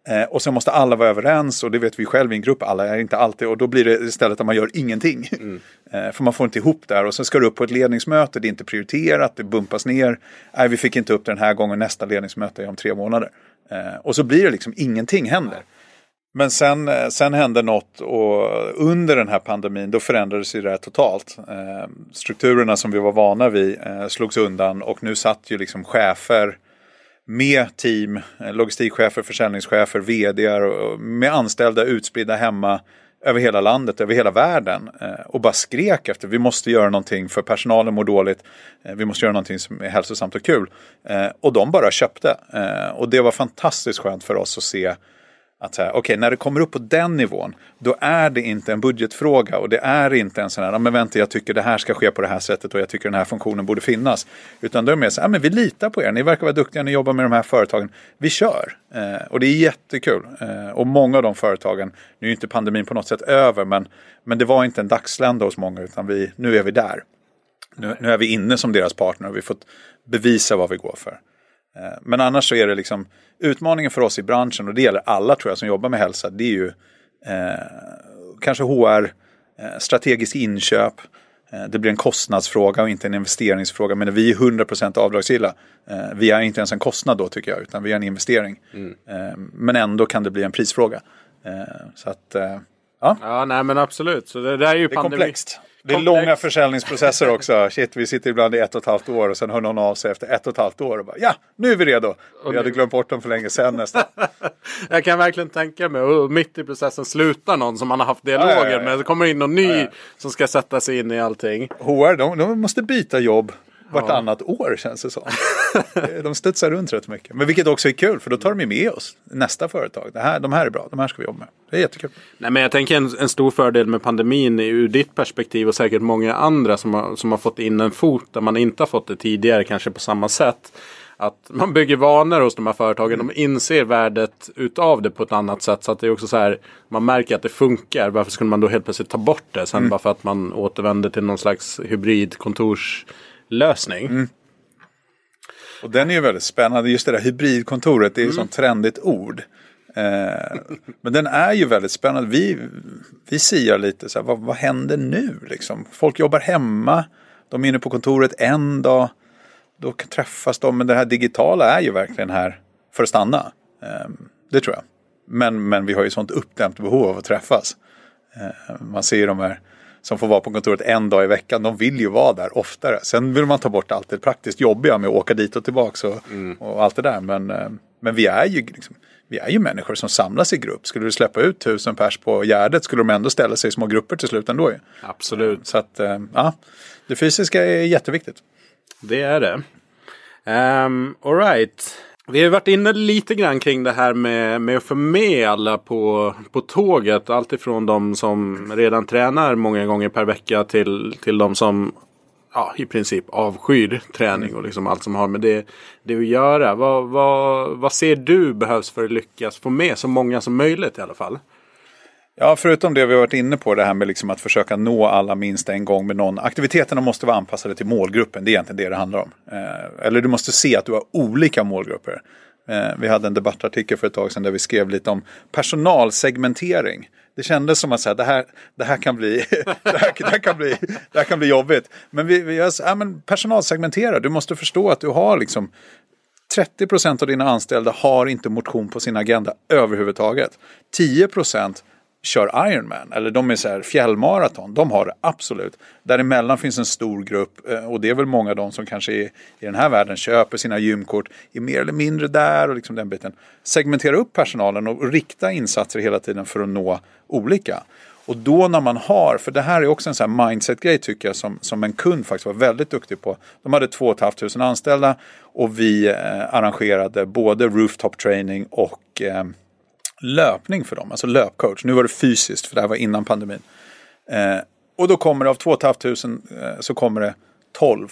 Speaker 2: Eh, och sen måste alla vara överens och det vet vi själv i en grupp, alla är inte alltid och då blir det istället att man gör ingenting. Mm. Eh, för man får inte ihop det här och sen ska du upp på ett ledningsmöte, det är inte prioriterat, det bumpas ner. Nej, vi fick inte upp det den här gången, nästa ledningsmöte är om tre månader. Eh, och så blir det liksom ingenting händer. Men sen, eh, sen hände något och under den här pandemin då förändrades ju det här totalt. Eh, strukturerna som vi var vana vid eh, slogs undan och nu satt ju liksom chefer med team, logistikchefer, försäljningschefer, vd med anställda utspridda hemma över hela landet, över hela världen och bara skrek efter vi måste göra någonting för personalen mår dåligt. Vi måste göra någonting som är hälsosamt och kul. Och de bara köpte. Och det var fantastiskt skönt för oss att se att säga, okej, okay, när det kommer upp på den nivån, då är det inte en budgetfråga och det är inte en sån här, men vänta, jag tycker det här ska ske på det här sättet och jag tycker den här funktionen borde finnas. Utan då är det mer så här, men vi litar på er, ni verkar vara duktiga, ni jobbar med de här företagen, vi kör. Eh, och det är jättekul. Eh, och många av de företagen, nu är inte pandemin på något sätt över, men, men det var inte en dagslända hos många, utan vi, nu är vi där. Nu, nu är vi inne som deras partner och vi har fått bevisa vad vi går för. Eh, men annars så är det liksom utmaningen för oss i branschen och det gäller alla tror jag som jobbar med hälsa. Det är ju eh, kanske HR, eh, strategisk inköp. Eh, det blir en kostnadsfråga och inte en investeringsfråga. Men vi är 100% avdragsgilla. Eh, vi är inte ens en kostnad då tycker jag utan vi är en investering. Mm. Eh, men ändå kan det bli en prisfråga. så att
Speaker 1: Ja. ja, nej men absolut. Så det, det är ju
Speaker 2: det är komplext. Det är långa försäljningsprocesser också. Shit, vi sitter ibland i ett och ett halvt år och sen hör någon av sig efter ett och ett halvt år och bara ja, nu är vi redo. vi hade glömt bort dem för länge sedan nästan.
Speaker 1: jag kan verkligen tänka mig, och mitt i processen slutar någon som man har haft dialoger ja, ja, ja, med. Så kommer in någon ny som ska sätta sig in i allting.
Speaker 2: HR, de, de måste byta jobb vartannat ja. år känns det som. de studsar runt rätt mycket. Men vilket också är kul för då tar de med oss nästa företag. Det här, de här är bra, de här ska vi jobba med. Det är jättekul.
Speaker 1: Nej, men jag tänker en, en stor fördel med pandemin ur ditt perspektiv och säkert många andra som har, som har fått in en fot där man inte har fått det tidigare kanske på samma sätt. Att man bygger vanor hos de här företagen. De inser värdet utav det på ett annat sätt. Så att det är också så här. Man märker att det funkar. Varför skulle man då helt plötsligt ta bort det? Sen mm. bara för att man återvänder till någon slags hybridkontors lösning. Mm.
Speaker 2: Och den är ju väldigt spännande. Just det där hybridkontoret, det är ju mm. sånt trendigt ord. Eh, men den är ju väldigt spännande. Vi, vi siar lite så här, vad, vad händer nu liksom? Folk jobbar hemma, de är inne på kontoret en dag. Då träffas de, men det här digitala är ju verkligen här för att stanna. Eh, det tror jag. Men, men vi har ju sånt uppdämt behov av att träffas. Eh, man ser ju de här som får vara på kontoret en dag i veckan, de vill ju vara där oftare. Sen vill man ta bort allt det praktiskt jobbiga med att åka dit och tillbaka och, mm. och allt det där. Men, eh, men vi är ju liksom, vi är ju människor som samlas i grupp. Skulle du släppa ut tusen pers på Gärdet skulle de ändå ställa sig i små grupper till slut ändå.
Speaker 1: Absolut.
Speaker 2: Så att, eh, ja, det fysiska är jätteviktigt.
Speaker 1: Det är det. Um, all right. Vi har varit inne lite grann kring det här med, med att få med alla på, på tåget. Alltifrån de som redan tränar många gånger per vecka till, till de som ja, i princip avskyr träning och liksom allt som har med det, det att göra. Vad, vad, vad ser du behövs för att lyckas få med så många som möjligt i alla fall?
Speaker 2: Ja, förutom det vi har varit inne på, det här med liksom att försöka nå alla minst en gång med någon. Aktiviteterna måste vara anpassade till målgruppen, det är egentligen det det handlar om. Eh, eller du måste se att du har olika målgrupper. Eh, vi hade en debattartikel för ett tag sedan där vi skrev lite om personalsegmentering. Det kändes som att säga, det, här, det, här kan bli, det, här, det, här kan bli, det här kan bli jobbigt. Men vi, vi ja, men personalsegmentera, du måste förstå att du har liksom 30 procent av dina anställda har inte motion på sin agenda överhuvudtaget. 10 procent kör Ironman eller de är så här fjällmaraton. De har det absolut. Däremellan finns en stor grupp eh, och det är väl många av dem som kanske är, i den här världen köper sina gymkort, är mer eller mindre där och liksom den biten. Segmentera upp personalen och rikta insatser hela tiden för att nå olika. Och då när man har, för det här är också en sån här mindset-grej tycker jag som, som en kund faktiskt var väldigt duktig på. De hade 2 500 anställda och vi eh, arrangerade både rooftop training och eh, löpning för dem, alltså löpcoach. Nu var det fysiskt för det här var innan pandemin. Eh, och då kommer det av 2 500 eh, så kommer det 12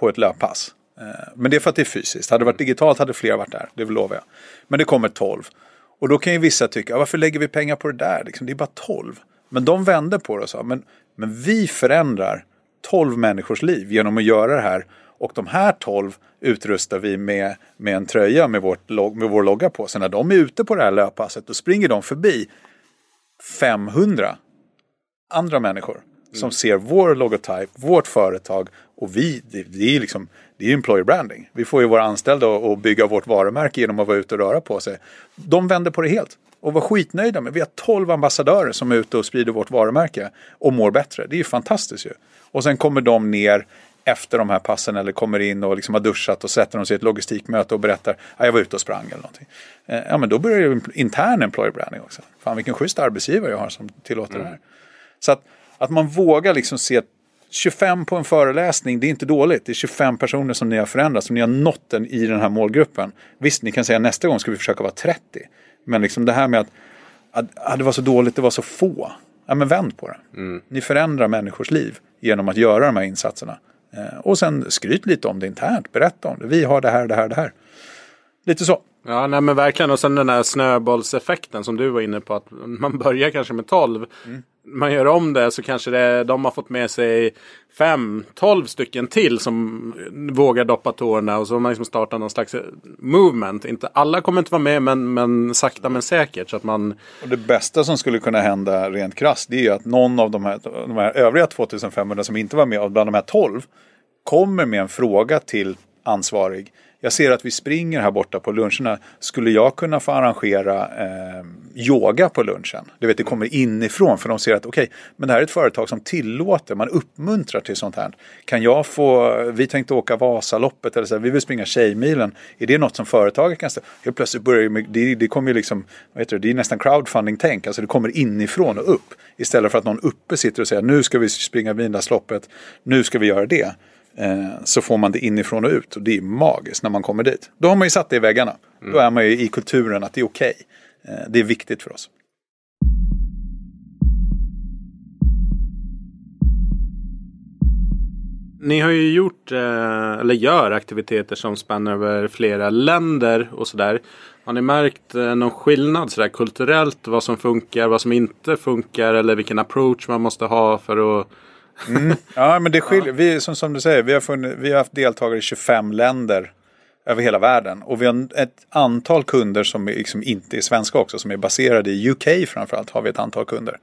Speaker 2: på ett löppass. Eh, men det är för att det är fysiskt. Hade det varit digitalt hade fler varit där, det lovar jag. Men det kommer 12. Och då kan ju vissa tycka, varför lägger vi pengar på det där? Liksom, det är bara 12. Men de vände på det och sa, men, men vi förändrar 12 människors liv genom att göra det här. Och de här 12 utrustar vi med, med en tröja med, vårt, med vår logga på. Så när de är ute på det här löppasset då springer de förbi 500 andra människor som mm. ser vår logotyp, vårt företag och vi, det, det är liksom det är employer branding. Vi får ju våra anställda att bygga vårt varumärke genom att vara ute och röra på sig. De vänder på det helt och var skitnöjda med. Vi har 12 ambassadörer som är ute och sprider vårt varumärke och mår bättre. Det är ju fantastiskt ju. Och sen kommer de ner efter de här passen eller kommer in och liksom har duschat och sätter de sig i ett logistikmöte och berättar att ah, jag var ute och sprang eller någonting. Eh, ja men då börjar ju intern employer branding också. Fan vilken schysst arbetsgivare jag har som tillåter mm. det här. Så att, att man vågar liksom se 25 på en föreläsning, det är inte dåligt. Det är 25 personer som ni har förändrat, som ni har nått den i den här målgruppen. Visst, ni kan säga nästa gång ska vi försöka vara 30. Men liksom det här med att, att, att det var så dåligt, det var så få. Ja, men vänd på det. Mm. Ni förändrar människors liv genom att göra de här insatserna. Eh, och sen skryt lite om det internt, berätta om det. Vi har det här, det här, det här. Lite så.
Speaker 1: Ja, nej men verkligen. Och sen den här snöbollseffekten som du var inne på. Att man börjar kanske med 12. Mm man gör om det så kanske det, de har fått med sig fem, tolv stycken till som vågar doppa tårna och så har man liksom startat någon slags movement. Inte alla kommer inte vara med men, men sakta men säkert. Så att man...
Speaker 2: och det bästa som skulle kunna hända rent krasst det är ju att någon av de här, de här övriga 2500 som inte var med bland de här 12 kommer med en fråga till ansvarig jag ser att vi springer här borta på luncherna. Skulle jag kunna få arrangera eh, yoga på lunchen? Du vet, det kommer inifrån för de ser att okej, okay, men det här är ett företag som tillåter, man uppmuntrar till sånt här. Kan jag få, vi tänkte åka Vasaloppet eller så, vi vill springa Tjejmilen. Är det något som företaget kan ställa? Helt plötsligt börjar det, det, det kommer ju liksom, vad heter det, det är nästan crowdfunding-tänk, alltså det kommer inifrån och upp. Istället för att någon uppe sitter och säger nu ska vi springa Vinlandsloppet, nu ska vi göra det. Eh, så får man det inifrån och ut och det är magiskt när man kommer dit. Då har man ju satt det i väggarna. Mm. Då är man ju i kulturen att det är okej. Okay. Eh, det är viktigt för oss.
Speaker 1: Ni har ju gjort, eh, eller gör aktiviteter som spänner över flera länder och sådär. Har ni märkt någon skillnad sådär kulturellt? Vad som funkar, vad som inte funkar eller vilken approach man måste ha för att
Speaker 2: Mm. Ja, men det skiljer. Vi, som, som du säger, vi har, funnit, vi har haft deltagare i 25 länder över hela världen. Och vi har ett antal kunder som liksom inte är svenska också, som är baserade i UK framförallt, har vi ett antal kunder.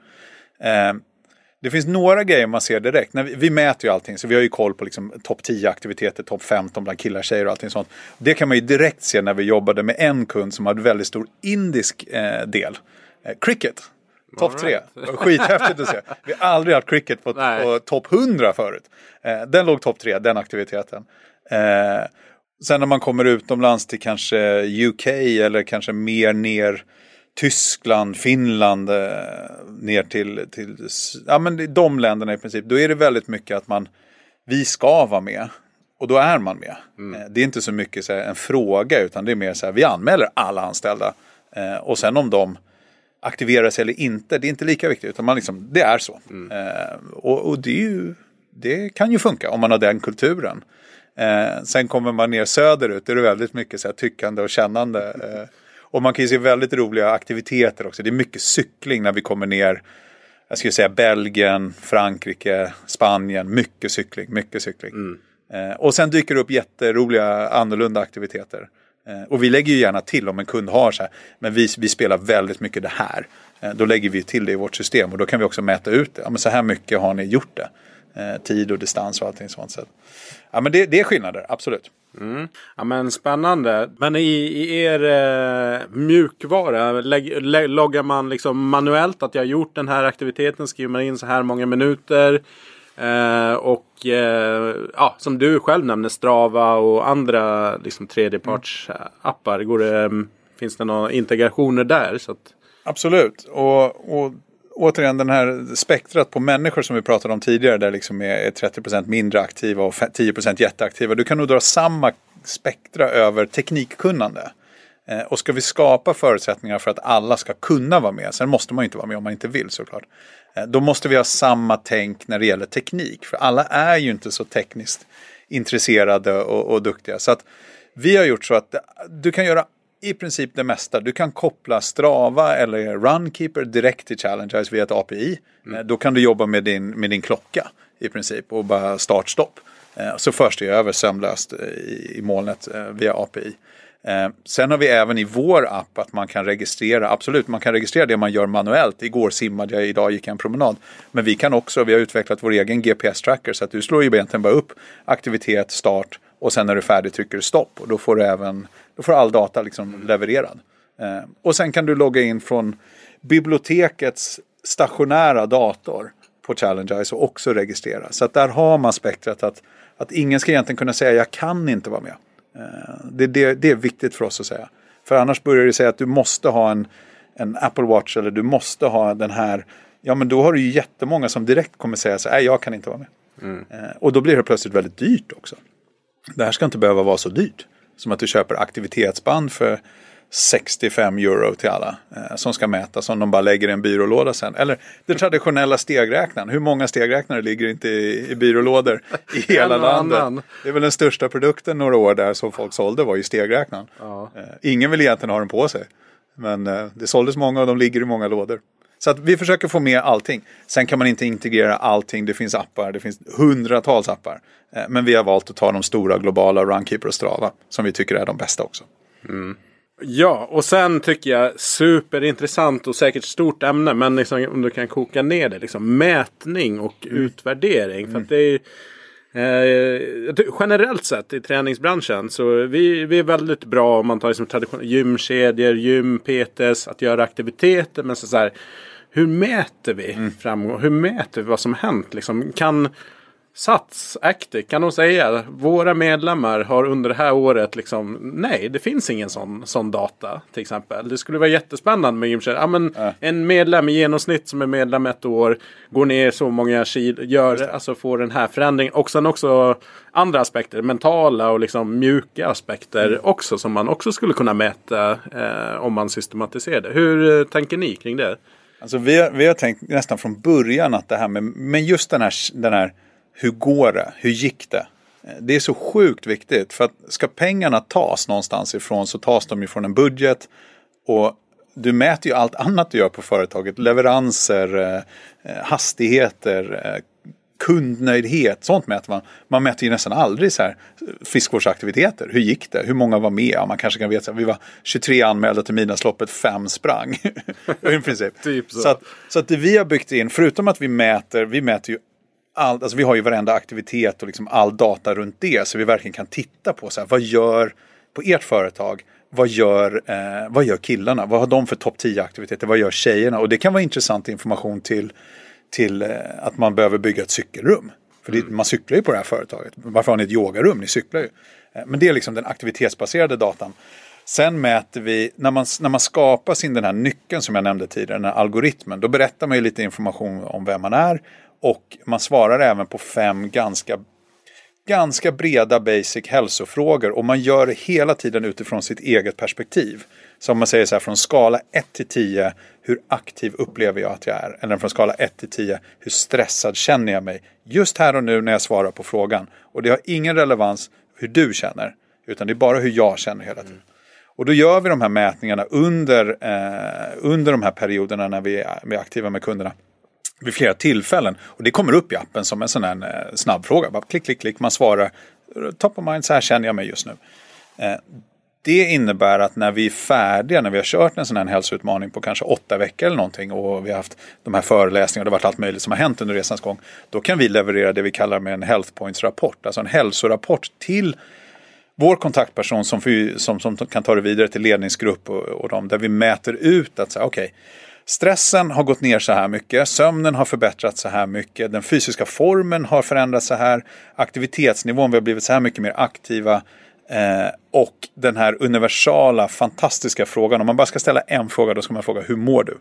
Speaker 2: Eh, det finns några grejer man ser direkt. När vi, vi, mäter ju allting, så vi har ju koll på liksom topp 10 aktiviteter, topp 15 bland killar, tjejer och allting sånt. Det kan man ju direkt se när vi jobbade med en kund som hade väldigt stor indisk eh, del. Eh, cricket. Topp tre. Right. Skithäftigt att se. Vi har aldrig haft cricket på, på topp 100 förut. Eh, den låg topp tre, den aktiviteten. Eh, sen när man kommer utomlands till kanske UK eller kanske mer ner Tyskland, Finland, eh, ner till, till ja, men de länderna i princip. Då är det väldigt mycket att man, vi ska vara med. Och då är man med. Mm. Eh, det är inte så mycket så här, en fråga utan det är mer så här, vi anmäler alla anställda. Eh, och sen om de aktiveras eller inte, det är inte lika viktigt. Utan man liksom, det är så. Mm. Eh, och, och det, ju, det, kan ju funka om man har den kulturen. Eh, sen kommer man ner söderut, det är väldigt mycket så här, tyckande och kännande. Eh, och man kan ju se väldigt roliga aktiviteter också. Det är mycket cykling när vi kommer ner. Jag skulle säga Belgien, Frankrike, Spanien. Mycket cykling, mycket cykling. Mm. Eh, och sen dyker det upp jätteroliga annorlunda aktiviteter. Eh, och vi lägger ju gärna till om en kund har så här, men vi, vi spelar väldigt mycket det här. Eh, då lägger vi till det i vårt system och då kan vi också mäta ut det. Ja, men så här mycket har ni gjort det. Eh, tid och distans och allting sånt. Så. Ja, men det, det är skillnader, absolut.
Speaker 1: Mm. Ja, men spännande. Men i, i er eh, mjukvara, lägg, lägg, loggar man liksom manuellt att jag har gjort den här aktiviteten? Skriver man in så här många minuter? Eh, och eh, ja, som du själv nämner Strava och andra liksom, tredjepartsappar. Går det, mm, finns det några integrationer där? Så att...
Speaker 2: Absolut. Och, och återigen den här spektrat på människor som vi pratade om tidigare där liksom är 30% mindre aktiva och 10% jätteaktiva. Du kan nog dra samma spektra över teknikkunnande. Eh, och ska vi skapa förutsättningar för att alla ska kunna vara med, sen måste man ju inte vara med om man inte vill såklart. Eh, då måste vi ha samma tänk när det gäller teknik, för alla är ju inte så tekniskt intresserade och, och duktiga. Så att vi har gjort så att du kan göra i princip det mesta. Du kan koppla Strava eller Runkeeper direkt till Challengers via ett API. Mm. Eh, då kan du jobba med din, med din klocka i princip och bara start-stopp. Så förs det över sömlöst i molnet via API. Eh, sen har vi även i vår app att man kan registrera, absolut man kan registrera det man gör manuellt. Igår simmade jag, idag gick jag en promenad. Men vi kan också, vi har utvecklat vår egen GPS-tracker så att du slår ju egentligen bara upp aktivitet, start och sen när du är färdig trycker du stopp och då får du även, då får all data liksom levererad. Eh, och sen kan du logga in från bibliotekets stationära dator på Challengize och också registrera. Så att där har man spektrat att, att ingen ska egentligen kunna säga jag kan inte vara med. Eh, det, det, det är viktigt för oss att säga. För annars börjar det säga att du måste ha en, en Apple Watch eller du måste ha den här. Ja men då har du ju jättemånga som direkt kommer säga så nej jag kan inte vara med. Mm. Eh, och då blir det plötsligt väldigt dyrt också. Det här ska inte behöva vara så dyrt. Som att du köper aktivitetsband för 65 euro till alla eh, som ska mätas om de bara lägger i en byrålåda sen. Eller den traditionella stegräknaren. Hur många stegräknare ligger inte i, i byrålådor i hela landet? Annan. Det är väl den största produkten några år där som folk sålde var ju stegräknaren. Ja. Eh, ingen vill egentligen ha den på sig. Men eh, det såldes många och de ligger i många lådor. Så att vi försöker få med allting. Sen kan man inte integrera allting. Det finns appar, det finns hundratals appar. Eh, men vi har valt att ta de stora globala, Runkeeper och Strava, som vi tycker är de bästa också. Mm.
Speaker 1: Ja, och sen tycker jag superintressant och säkert stort ämne. Men liksom, om du kan koka ner det. Liksom, mätning och mm. utvärdering. Mm. För att det är, eh, generellt sett i träningsbranschen så vi, vi är väldigt bra om man tar liksom tradition, gymkedjor, gym, PTs, att göra aktiviteter. Men så, så här, hur mäter vi mm. framgång? Hur mäter vi vad som hänt? Liksom, kan Sats, Actic, kan de säga. Våra medlemmar har under det här året liksom. Nej, det finns ingen sån, sån data till exempel. Det skulle vara jättespännande med gymkedjor. Ja, men äh. En medlem i genomsnitt som är medlem ett år. Går ner så många kilo. Gör, alltså får den här förändringen. Och sen också andra aspekter. Mentala och liksom mjuka aspekter mm. också. Som man också skulle kunna mäta eh, om man systematiserar det. Hur eh, tänker ni kring det?
Speaker 2: Alltså vi, har, vi har tänkt nästan från början att det här med, med just den här, den här hur går det? Hur gick det? Det är så sjukt viktigt för att ska pengarna tas någonstans ifrån så tas de ifrån en budget och du mäter ju allt annat du gör på företaget. Leveranser, eh, eh, hastigheter, eh, kundnöjdhet. Sånt mäter man. Man mäter ju nästan aldrig så här friskvårdsaktiviteter. Hur gick det? Hur många var med? Ja, man kanske kan veta att vi var 23 anmälda till midnattsloppet, fem sprang. I princip. typ så. Så, att, så att det vi har byggt in, förutom att vi mäter, vi mäter ju allt, alltså vi har ju varenda aktivitet och liksom all data runt det. Så vi verkligen kan titta på så här, vad gör på ert företag? Vad gör, eh, vad gör killarna? Vad har de för topp 10 aktiviteter? Vad gör tjejerna? Och det kan vara intressant information till, till eh, att man behöver bygga ett cykelrum. För mm. det, man cyklar ju på det här företaget. Varför har ni ett yogarum? Ni cyklar ju. Eh, men det är liksom den aktivitetsbaserade datan. Sen mäter vi, när man, när man skapar sin den här nyckeln som jag nämnde tidigare, den här algoritmen, då berättar man ju lite information om vem man är och man svarar även på fem ganska, ganska breda basic hälsofrågor och man gör det hela tiden utifrån sitt eget perspektiv. Så om man säger så här från skala 1 till 10, hur aktiv upplever jag att jag är? Eller från skala 1 till 10, hur stressad känner jag mig? Just här och nu när jag svarar på frågan. Och det har ingen relevans hur du känner, utan det är bara hur jag känner hela tiden. Mm. Och då gör vi de här mätningarna under, eh, under de här perioderna när vi är, vi är aktiva med kunderna vid flera tillfällen. Och det kommer upp i appen som en sån här eh, snabbfråga. Bara klick, klick, klick. Man svarar top of mind, så här känner jag mig just nu. Eh, det innebär att när vi är färdiga, när vi har kört en sån här hälsoutmaning på kanske åtta veckor eller någonting och vi har haft de här föreläsningarna och det har varit allt möjligt som har hänt under resans gång. Då kan vi leverera det vi kallar med en health points rapport, alltså en hälsorapport till vår kontaktperson som, som, som kan ta det vidare till ledningsgrupp och, och dem där vi mäter ut att okej, okay, Stressen har gått ner så här mycket, sömnen har förbättrats så här mycket, den fysiska formen har förändrats så här, aktivitetsnivån, vi har blivit så här mycket mer aktiva. Eh, och den här universala, fantastiska frågan, om man bara ska ställa en fråga, då ska man fråga hur mår du?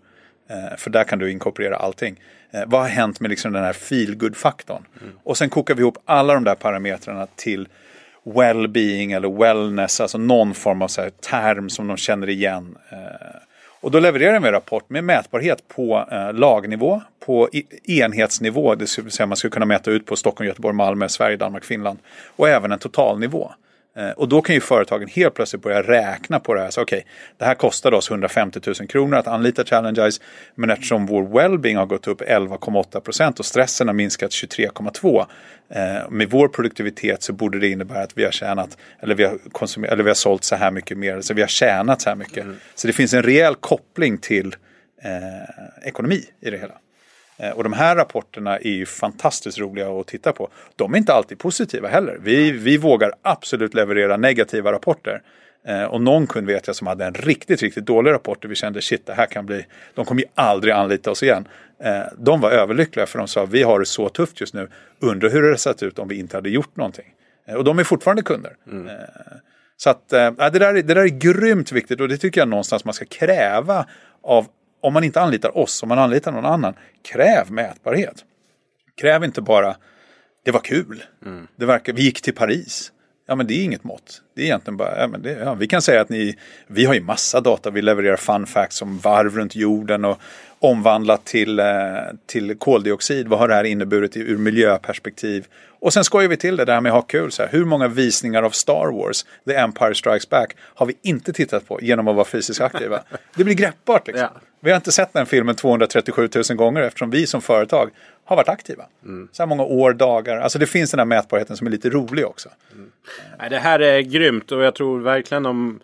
Speaker 2: Eh, för där kan du inkorporera allting. Eh, vad har hänt med liksom den här feelgood-faktorn? Mm. Och sen kokar vi ihop alla de där parametrarna till well-being eller wellness, alltså någon form av så term som de känner igen. Eh, och då levererar vi en rapport med mätbarhet på eh, lagnivå, på enhetsnivå, det vill säga man skulle kunna mäta ut på Stockholm, Göteborg, Malmö, Sverige, Danmark, Finland. Och även en totalnivå. Eh, och då kan ju företagen helt plötsligt börja räkna på det här. Så okej, okay, det här kostade oss 150 000 kronor att anlita Challengize. Men eftersom vår wellbeing har gått upp 11,8 procent och stressen har minskat 23,2 eh, med vår produktivitet så borde det innebära att vi har tjänat eller vi har, konsumerat, eller vi har sålt så här mycket mer. Så vi har tjänat så här mycket. Mm. Så det finns en rejäl koppling till eh, ekonomi i det hela. Eh, och de här rapporterna är ju fantastiskt roliga att titta på. De är inte alltid positiva heller. Vi, vi vågar absolut leverera negativa rapporter. Eh, och någon kund vet jag som hade en riktigt, riktigt dålig rapport och vi kände shit, det här kan bli, de kommer ju aldrig anlita oss igen. Eh, de var överlyckliga för de sa vi har det så tufft just nu, undrar hur det hade sett ut om vi inte hade gjort någonting. Och de är fortfarande kunder. Mm. Så att det, där, det där är grymt viktigt och det tycker jag någonstans man ska kräva av om man inte anlitar oss, om man anlitar någon annan, kräv mätbarhet. Kräv inte bara, det var kul, mm. det verkar, vi gick till Paris. Ja men det är inget mått. Det är egentligen bara, ja, men det, ja, vi kan säga att ni, vi har ju massa data, vi levererar fun facts om varv runt jorden och omvandlat till, eh, till koldioxid. Vad har det här inneburit ur miljöperspektiv? Och sen skojar vi till det där med att ha kul. Så här, hur många visningar av Star Wars, The Empire Strikes Back, har vi inte tittat på genom att vara fysiskt aktiva? Det blir greppbart liksom. Ja. Vi har inte sett den filmen 237 000 gånger eftersom vi som företag har varit aktiva. Mm. Så här många år, dagar. Alltså det finns den här mätbarheten som är lite rolig också. Mm.
Speaker 1: Det här är grymt och jag tror verkligen om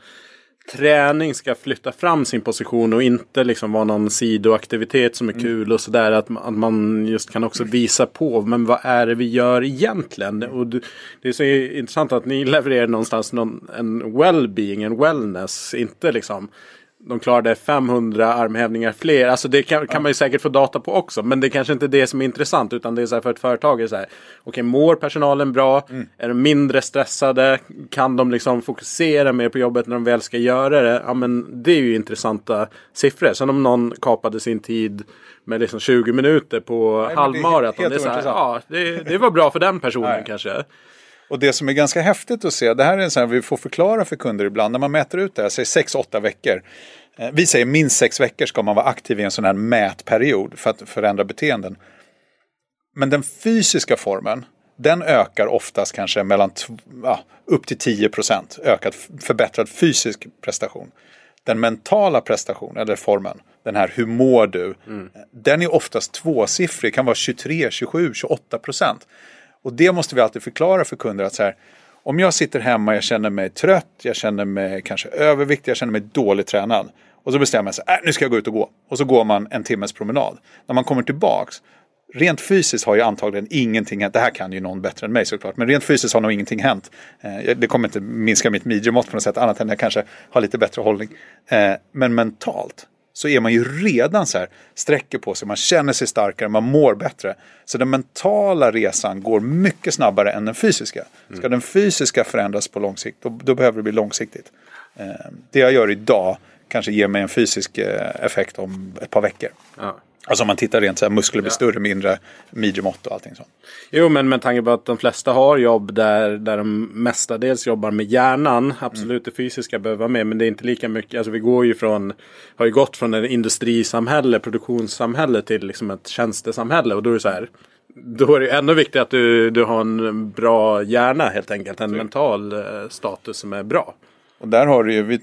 Speaker 1: träning ska flytta fram sin position och inte liksom vara någon sidoaktivitet som är mm. kul och sådär. Att, att man just kan också visa på, men vad är det vi gör egentligen? Och det är så intressant att ni levererar någonstans någon, en well-being, en wellness, inte liksom de klarade 500 armhävningar fler. Alltså det kan, kan man ju säkert få data på också. Men det är kanske inte är det som är intressant. Utan det är så här för ett företag. Är så här, Okej, okay, mår personalen bra? Mm. Är de mindre stressade? Kan de liksom fokusera mer på jobbet när de väl ska göra det? Ja, men det är ju intressanta siffror. Sen om någon kapade sin tid med liksom 20 minuter på halvmaraton. Det, det, är ja, det, det var bra för den personen kanske.
Speaker 2: Och det som är ganska häftigt att se, det här är en sån här vi får förklara för kunder ibland, när man mäter ut det här, säg 6-8 veckor. Eh, vi säger minst 6 veckor ska man vara aktiv i en sån här mätperiod för att förändra beteenden. Men den fysiska formen, den ökar oftast kanske mellan ja, upp till 10 procent ökad förbättrad fysisk prestation. Den mentala prestationen, eller formen, den här hur mår du, mm. den är oftast tvåsiffrig, kan vara 23, 27, 28 procent. Och det måste vi alltid förklara för kunder att så här, om jag sitter hemma, jag känner mig trött, jag känner mig kanske överviktig, jag känner mig dåligt tränad. Och så bestämmer jag sig, äh, nu ska jag gå ut och gå. Och så går man en timmes promenad. När man kommer tillbaks, rent fysiskt har ju antagligen ingenting hänt. Det här kan ju någon bättre än mig såklart. Men rent fysiskt har nog ingenting hänt. Eh, det kommer inte minska mitt midjemått på något sätt. Annat än att jag kanske har lite bättre hållning. Eh, men mentalt så är man ju redan så här, sträcker på sig, man känner sig starkare, man mår bättre. Så den mentala resan går mycket snabbare än den fysiska. Ska mm. den fysiska förändras på lång sikt, då, då behöver det bli långsiktigt. Eh, det jag gör idag kanske ger mig en fysisk eh, effekt om ett par veckor. Ja. Alltså om man tittar rent så här, muskler blir ja. större, mindre, midjemått och allting sånt.
Speaker 1: Jo, men med tanke på att de flesta har jobb där, där de mestadels jobbar med hjärnan. Absolut, mm. det fysiska behöver vara med, men det är inte lika mycket. Alltså vi går ju från, har ju gått från ett industrisamhälle, produktionssamhälle till liksom ett tjänstesamhälle. Och då är det så här, då är det ännu viktigare att du, du har en bra hjärna helt enkelt. En mental eh, status som är bra.
Speaker 2: Och där har du ju,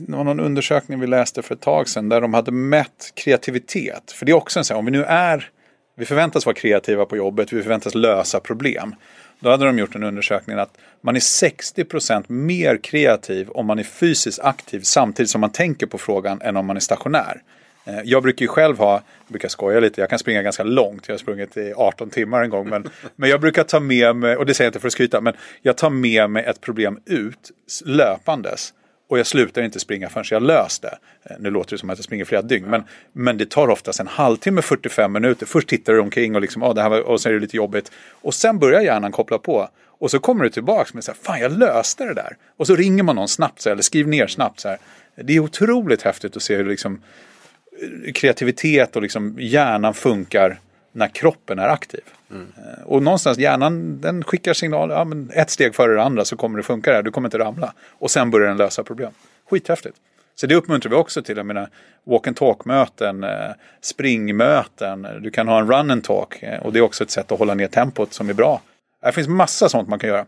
Speaker 2: det var någon undersökning vi läste för ett tag sedan där de hade mätt kreativitet. För det är också en sån, här, om vi nu är, vi förväntas vara kreativa på jobbet, vi förväntas lösa problem. Då hade de gjort en undersökning att man är 60% mer kreativ om man är fysiskt aktiv samtidigt som man tänker på frågan än om man är stationär. Eh, jag brukar ju själv ha, jag brukar skoja lite, jag kan springa ganska långt. Jag har sprungit i 18 timmar en gång. Men, men jag brukar ta med mig, och det säger jag inte för att skryta, men jag tar med mig ett problem ut löpandes. Och jag slutar inte springa förrän jag löst det. Eh, nu låter det som att jag springer flera dygn. Men, men det tar oftast en halvtimme, 45 minuter. Först tittar du omkring och, liksom, oh, det här var, och så är det lite jobbigt. Och sen börjar hjärnan koppla på. Och så kommer du tillbaka med så här, fan jag löste det där. Och så ringer man någon snabbt, så här, eller skriver ner snabbt. Så här. Det är otroligt häftigt att se hur liksom, kreativitet och liksom hjärnan funkar när kroppen är aktiv. Mm. Och någonstans hjärnan den skickar signaler, ja, men ett steg före det andra så kommer det funka där, du kommer inte ramla. Och sen börjar den lösa problem. Skithäftigt. Så det uppmuntrar vi också till. Jag menar, walk and talk-möten, eh, springmöten, du kan ha en run and talk. Eh, och det är också ett sätt att hålla ner tempot som är bra. Det finns massa sånt man kan göra.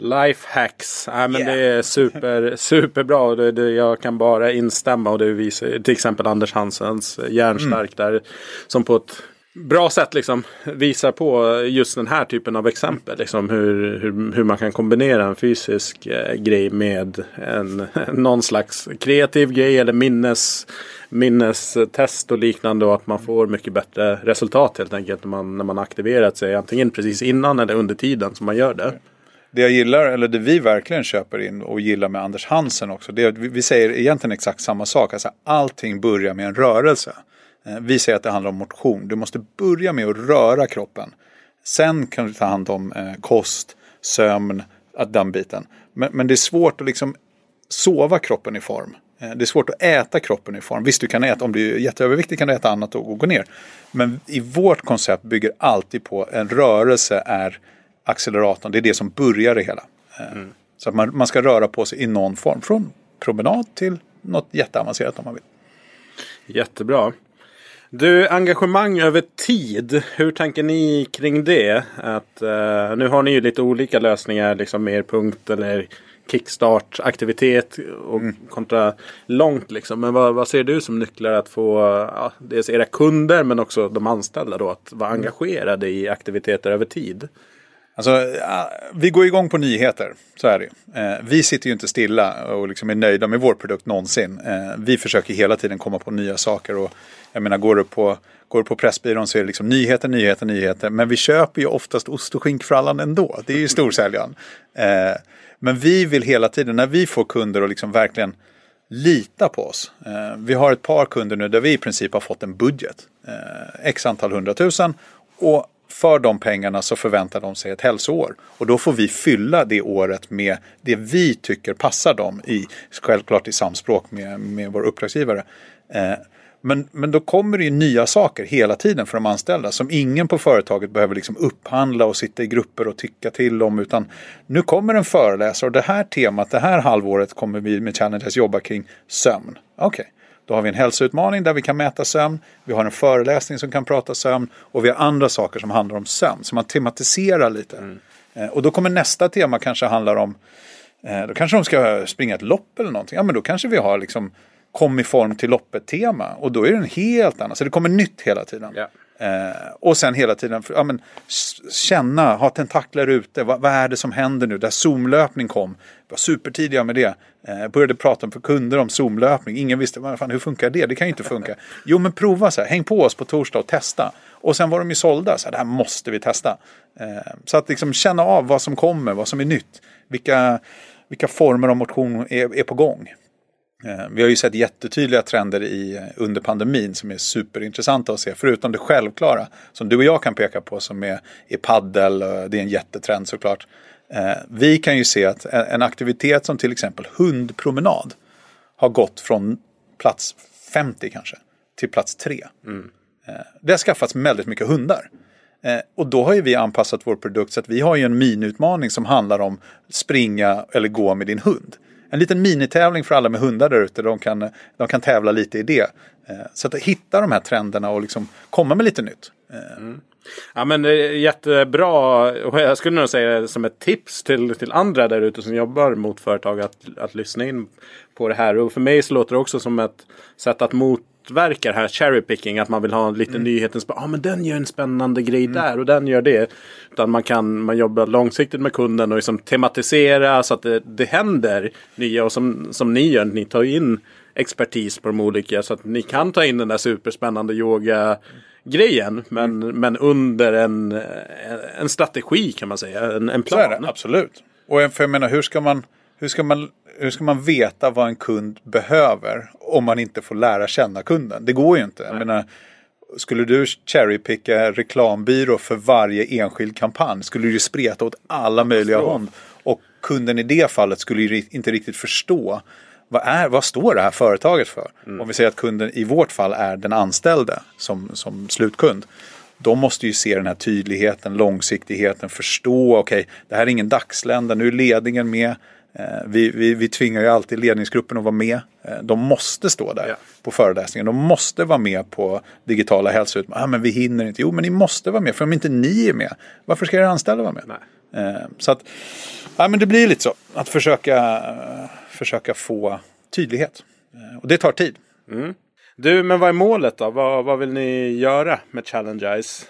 Speaker 1: Life hacks. Ja, men yeah. Det är super, superbra. Det, det, jag kan bara instämma. Och det visar till exempel Anders Hansens Järnstark mm. där. Som på ett bra sätt liksom visar på just den här typen av exempel. Liksom hur, hur, hur man kan kombinera en fysisk eh, grej med en, någon slags kreativ grej eller minnes, minnestest och liknande. Och att man får mycket bättre resultat helt enkelt när man, när man aktiverat sig. Antingen precis innan eller under tiden som man gör det.
Speaker 2: Det jag gillar, eller det vi verkligen köper in och gillar med Anders Hansen också. Det, vi säger egentligen exakt samma sak. Alltså, allting börjar med en rörelse. Eh, vi säger att det handlar om motion. Du måste börja med att röra kroppen. Sen kan du ta hand om eh, kost, sömn, den biten. Men, men det är svårt att liksom sova kroppen i form. Eh, det är svårt att äta kroppen i form. Visst, du kan äta, om du är jätteöverviktig kan du äta annat och gå ner. Men i vårt koncept bygger alltid på en rörelse är acceleratorn. Det är det som börjar det hela. Mm. Så att man, man ska röra på sig i någon form. Från promenad till något jätteavancerat om man vill.
Speaker 1: Jättebra. Du, engagemang över tid. Hur tänker ni kring det? Att, uh, nu har ni ju lite olika lösningar, liksom mer punkt eller kickstart-aktivitet och mm. kontra långt. Liksom. Men vad, vad, ser du som nycklar att få ja, dels era kunder men också de anställda då att vara mm. engagerade i aktiviteter över tid?
Speaker 2: Alltså, vi går igång på nyheter, så är det eh, Vi sitter ju inte stilla och liksom är nöjda med vår produkt någonsin. Eh, vi försöker hela tiden komma på nya saker. Och jag menar, går du på, går du på Pressbyrån så är det liksom nyheter, nyheter, nyheter. Men vi köper ju oftast ost och skinkfrallan ändå. Det är ju storsäljaren. Eh, men vi vill hela tiden, när vi får kunder och liksom verkligen lita på oss. Eh, vi har ett par kunder nu där vi i princip har fått en budget. Eh, x antal hundratusen. Och för de pengarna så förväntar de sig ett hälsoår. Och då får vi fylla det året med det vi tycker passar dem i, självklart i samspråk med, med vår uppdragsgivare. Eh, men, men då kommer det ju nya saker hela tiden för de anställda som ingen på företaget behöver liksom upphandla och sitta i grupper och tycka till om. Utan nu kommer en föreläsare och det här temat, det här halvåret kommer vi med Challenges jobba kring sömn. Okej, okay. Då har vi en hälsoutmaning där vi kan mäta sömn. Vi har en föreläsning som kan prata sömn. Och vi har andra saker som handlar om sömn. Så man tematiserar lite. Mm. Eh, och då kommer nästa tema kanske handla om eh, då kanske de ska springa ett lopp eller någonting. Ja men då kanske vi har liksom kom i form till loppet-tema. Och då är det en helt annan. Så det kommer nytt hela tiden. Yeah. Eh, och sen hela tiden ja, men, känna, ha tentakler ute. Vad, vad, är det som händer nu? Där zoomlöpning kom. Var supertidiga med det. Eh, började prata för kunder om zoomlöpning. Ingen visste vad fan, hur funkar det? Det kan ju inte funka. Jo men prova så här. Häng på oss på torsdag och testa. Och sen var de ju sålda. Så här, det här måste vi testa. Eh, så att liksom känna av vad som kommer, vad som är nytt. Vilka, vilka former av motion är, är på gång. Eh, vi har ju sett jättetydliga trender i, eh, under pandemin som är superintressanta att se. Förutom det självklara som du och jag kan peka på som är, är paddel. Det är en jättetrend såklart. Eh, vi kan ju se att en aktivitet som till exempel hundpromenad har gått från plats 50 kanske till plats 3. Mm. Det har skaffats väldigt mycket hundar. Och då har ju vi anpassat vår produkt så att vi har ju en miniutmaning som handlar om springa eller gå med din hund en liten minitävling för alla med hundar där ute. De kan, de kan tävla lite i det. Eh, så att hitta de här trenderna och liksom komma med lite nytt.
Speaker 1: Eh. Mm. Ja men eh, jättebra. Och jag skulle nog säga som ett tips till, till andra där ute som jobbar mot företag att, att lyssna in på det här. Och för mig så låter det också som ett sätt att mot motverkar här cherry picking. Att man vill ha lite mm. nyhetens... Ja ah, men den gör en spännande grej mm. där och den gör det. Utan man kan man jobbar långsiktigt med kunden och liksom tematisera så att det, det händer nya. Och som, som ni gör, ni tar in expertis på de olika. Så att ni kan ta in den där superspännande yoga grejen. Men, mm. men under en, en strategi kan man säga. En, en plan. Så är
Speaker 2: det, absolut. Och för jag menar hur ska man, hur ska man hur ska man veta vad en kund behöver om man inte får lära känna kunden? Det går ju inte. Jag menar, skulle du cherrypicka reklambyrå för varje enskild kampanj skulle du ju spreta åt alla möjliga håll. Och kunden i det fallet skulle ju inte riktigt förstå vad, är, vad står det här företaget för? Om vi säger att kunden i vårt fall är den anställde som, som slutkund. De måste ju se den här tydligheten, långsiktigheten, förstå, okej, okay, det här är ingen dagslända, nu är ledningen med. Eh, vi, vi, vi tvingar ju alltid ledningsgruppen att vara med. Eh, de måste stå där ja. på föreläsningen. De måste vara med på digitala hälsoutmaningar. Ah, men vi hinner inte. Jo, men ni måste vara med. För om inte ni är med, varför ska era anställda vara med? Nej. Eh, så att, ja, men det blir lite så. Att försöka, försöka få tydlighet. Och det tar tid.
Speaker 1: Mm. Du, men vad är målet då? Vad, vad vill ni göra med Challenge Eyes?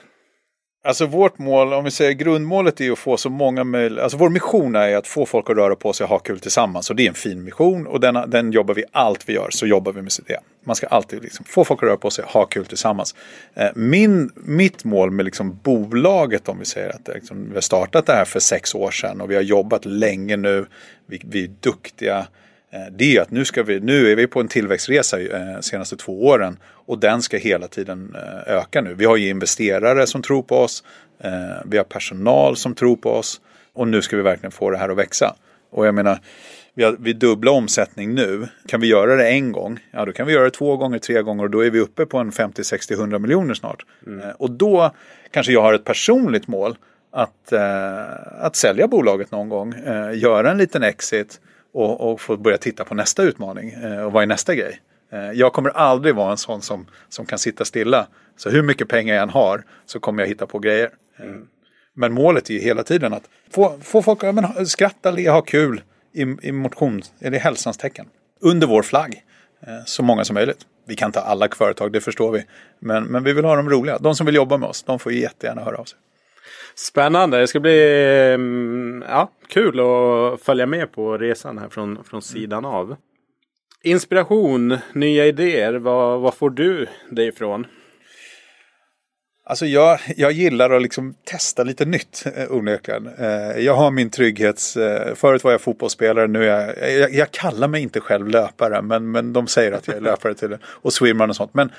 Speaker 2: Alltså vårt mål, om vi säger grundmålet är att få så många möjliga, alltså vår mission är att få folk att röra på sig och ha kul tillsammans. Och det är en fin mission och den, den jobbar vi allt vi gör så jobbar vi med det. Man ska alltid liksom få folk att röra på sig och ha kul tillsammans. Eh, min, mitt mål med liksom bolaget om vi säger att liksom, vi har startat det här för sex år sedan och vi har jobbat länge nu. Vi, vi är duktiga. Eh, det är att nu, ska vi, nu är vi på en tillväxtresa de eh, senaste två åren och den ska hela tiden eh, öka nu. Vi har ju investerare som tror på oss, vi har personal som tror på oss och nu ska vi verkligen få det här att växa. Och jag menar, vi har vi dubbla omsättning nu. Kan vi göra det en gång, ja då kan vi göra det två gånger, tre gånger och då är vi uppe på en 50, 60, 100 miljoner snart. Mm. Och då kanske jag har ett personligt mål att, att sälja bolaget någon gång, göra en liten exit och, och få börja titta på nästa utmaning eh, och vad är nästa grej. Eh, jag kommer aldrig vara en sån som, som kan sitta stilla. Så hur mycket pengar jag än har så kommer jag hitta på grejer. Mm. Men målet är ju hela tiden att få, få folk att skratta, le, ha kul i, i motion, eller i hälsans tecken. Under vår flagg. Eh, så många som möjligt. Vi kan ta alla företag, det förstår vi. Men, men vi vill ha dem roliga. De som vill jobba med oss, de får jättegärna höra av sig.
Speaker 1: Spännande. Det ska bli mm, ja, kul att följa med på resan här från, från sidan av. Inspiration, nya idéer. Vad, vad får du det ifrån?
Speaker 2: Alltså jag, jag gillar att liksom testa lite nytt eh, onekligen. Eh, jag har min trygghets... Eh, förut var jag fotbollsspelare, nu är jag, jag... Jag kallar mig inte själv löpare men, men de säger att jag är löpare till det. Och swimrun och sånt. Men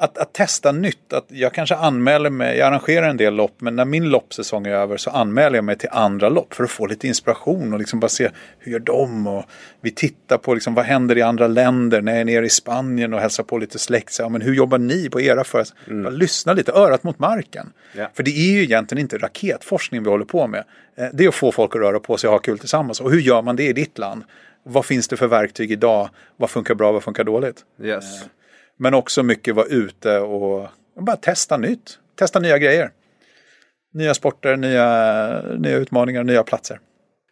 Speaker 2: att, att, testa nytt. Att jag kanske anmäler mig, jag arrangerar en del lopp men när min loppsäsong är över så anmäler jag mig till andra lopp för att få lite inspiration och liksom bara se hur gör de och vi tittar på liksom, vad händer i andra länder när jag är nere i Spanien och hälsar på lite släkt. Så, ja, men hur jobbar ni på era för mm. Lyssna lite, örat mot marken. Yeah. För det är ju egentligen inte raketforskning vi håller på med. Eh, det är att få folk att röra på sig och ha kul tillsammans. Och hur gör man det i ditt land? Vad finns det för verktyg idag? Vad funkar bra, vad funkar dåligt?
Speaker 1: Yes. Eh,
Speaker 2: men också mycket vara ute och bara testa nytt. Testa nya grejer. Nya sporter, nya, nya utmaningar, nya platser.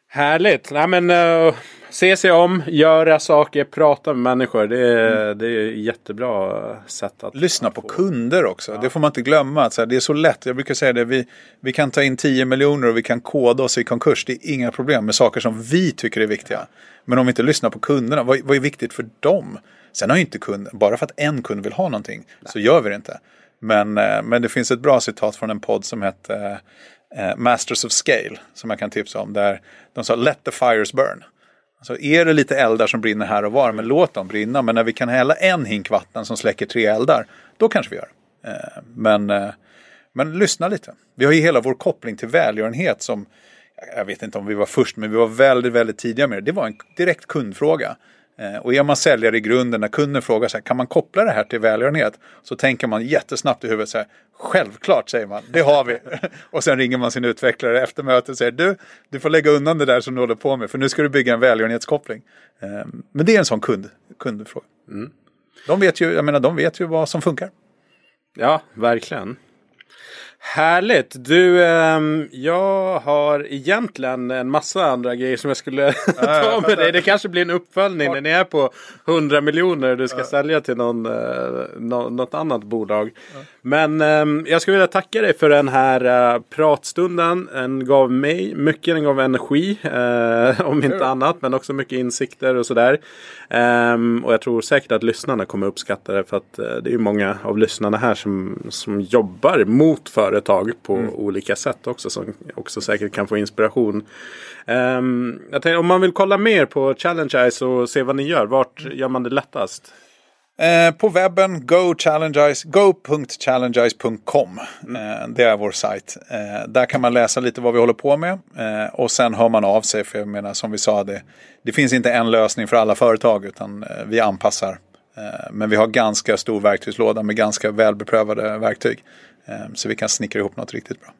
Speaker 1: Härligt! Nej, men, uh, se sig om, göra saker, prata med människor. Det är, mm. det är jättebra sätt att...
Speaker 2: Lyssna på få. kunder också. Ja. Det får man inte glömma. Att, så här, det är så lätt. Jag brukar säga det. Vi, vi kan ta in 10 miljoner och vi kan koda oss i konkurs. Det är inga problem med saker som vi tycker är viktiga. Men om vi inte lyssnar på kunderna, vad, vad är viktigt för dem? Sen har ju inte kund, bara för att en kund vill ha någonting Nej. så gör vi det inte. Men, eh, men det finns ett bra citat från en podd som heter eh, Masters of Scale som jag kan tipsa om. Där de sa Let the fires burn. Alltså är det lite eldar som brinner här och var, men låt dem brinna. Men när vi kan hälla en hink vatten som släcker tre eldar, då kanske vi gör eh, men, men lyssna lite. Vi har ju hela vår koppling till välgörenhet som, jag vet inte om vi var först, men vi var väldigt, väldigt tidiga med det. Det var en direkt kundfråga. Eh, och är man säljare i grunden, när kunden frågar så här, kan man koppla det här till välgörenhet? Så tänker man jättesnabbt i huvudet så här, självklart säger man, det har vi. och sen ringer man sin utvecklare efter mötet och säger, du, du får lägga undan det där som du håller på med, för nu ska du bygga en välgörenhetskoppling. Ehm, men det är en sån kund, kundfråga. Mm. De vet ju, jag menar, de vet ju vad som funkar.
Speaker 1: Ja, verkligen. Härligt! Du, eh, jag har egentligen en massa andra grejer som jag skulle ta med dig. Det kanske blir en uppföljning när ni är på 100 miljoner du ska sälja till någon, eh, något annat bolag. Men eh, jag skulle vilja tacka dig för den här uh, pratstunden. Den gav mig mycket, den gav energi. Uh, om inte annat, men också mycket insikter och sådär. Um, och jag tror säkert att lyssnarna kommer uppskatta det. För att uh, det är ju många av lyssnarna här som, som jobbar mot företag på mm. olika sätt också. Som också säkert kan få inspiration. Jag tänkte, om man vill kolla mer på Challenge Eyes och se vad ni gör. Vart gör man det lättast?
Speaker 2: Eh, på webben go.challengize, go.challengize.com. Eh, det är vår sajt. Eh, där kan man läsa lite vad vi håller på med. Eh, och sen hör man av sig. För jag menar som vi sa, det, det finns inte en lösning för alla företag. Utan eh, vi anpassar. Eh, men vi har ganska stor verktygslåda med ganska välbeprövade verktyg. Så vi kan snickra ihop något riktigt bra.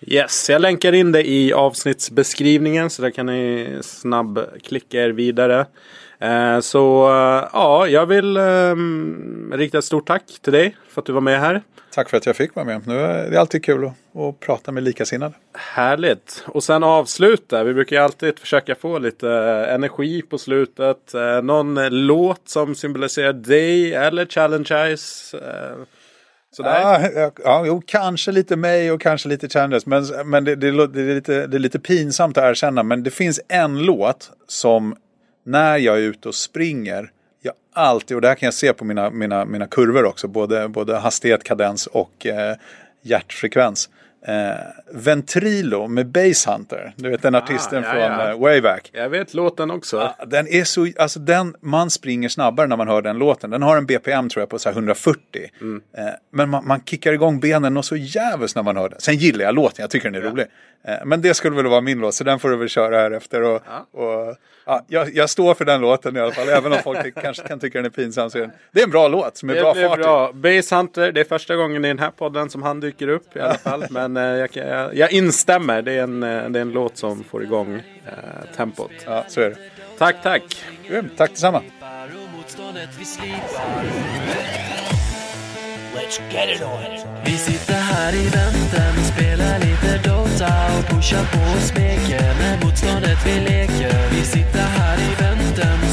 Speaker 1: Yes, jag länkar in det i avsnittsbeskrivningen så där kan ni snabbklicka er vidare. Eh, så eh, ja, jag vill um, rikta ett stort tack till dig för att du var med här.
Speaker 2: Tack för att jag fick vara med. Nu är det alltid kul att, att prata med likasinnade.
Speaker 1: Härligt. Och sen avsluta. Vi brukar ju alltid försöka få lite energi på slutet. Någon låt som symboliserar dig eller Challenge
Speaker 2: Sådär. Ja, ja, jo, kanske lite mig och kanske lite Challenges. Men, men det, det, det, är lite, det är lite pinsamt att erkänna. Men det finns en låt som när jag är ute och springer. Jag alltid, och det här kan jag se på mina, mina, mina kurvor också. Både, både hastighet, kadens och eh, hjärtfrekvens. Eh, Ventrilo med Basshunter. Du vet den ah, artisten ah, ja, från ja. Uh, Wayback.
Speaker 1: Jag vet låten också.
Speaker 2: Ah, den är så, alltså den, man springer snabbare när man hör den låten. Den har en BPM tror jag på så 140. Mm. Eh, men man, man kickar igång benen och så jävligt när man hör den. Sen gillar jag låten, jag tycker den är ja. rolig. Eh, men det skulle väl vara min låt, så den får du väl köra här efter. Och, och ja, jag, jag, står för den låten i alla fall, även om folk kanske kan tycka den är pinsam. Så det är en bra låt som är det, bra
Speaker 1: det är fart bra. Base Hunter, det är första gången i den här podden som han dyker upp i alla fall. Men eh, jag, jag, jag, instämmer, det är, en, eh, det är en låt som får igång eh, tempot.
Speaker 2: Ja, så är det.
Speaker 1: Tack, tack.
Speaker 2: tack detsamma.
Speaker 3: Let's get it on! Vi sitter här i väntan spelar lite Dota och pushar på och smeker med motståndet vi leker. Vi sitter här i väntan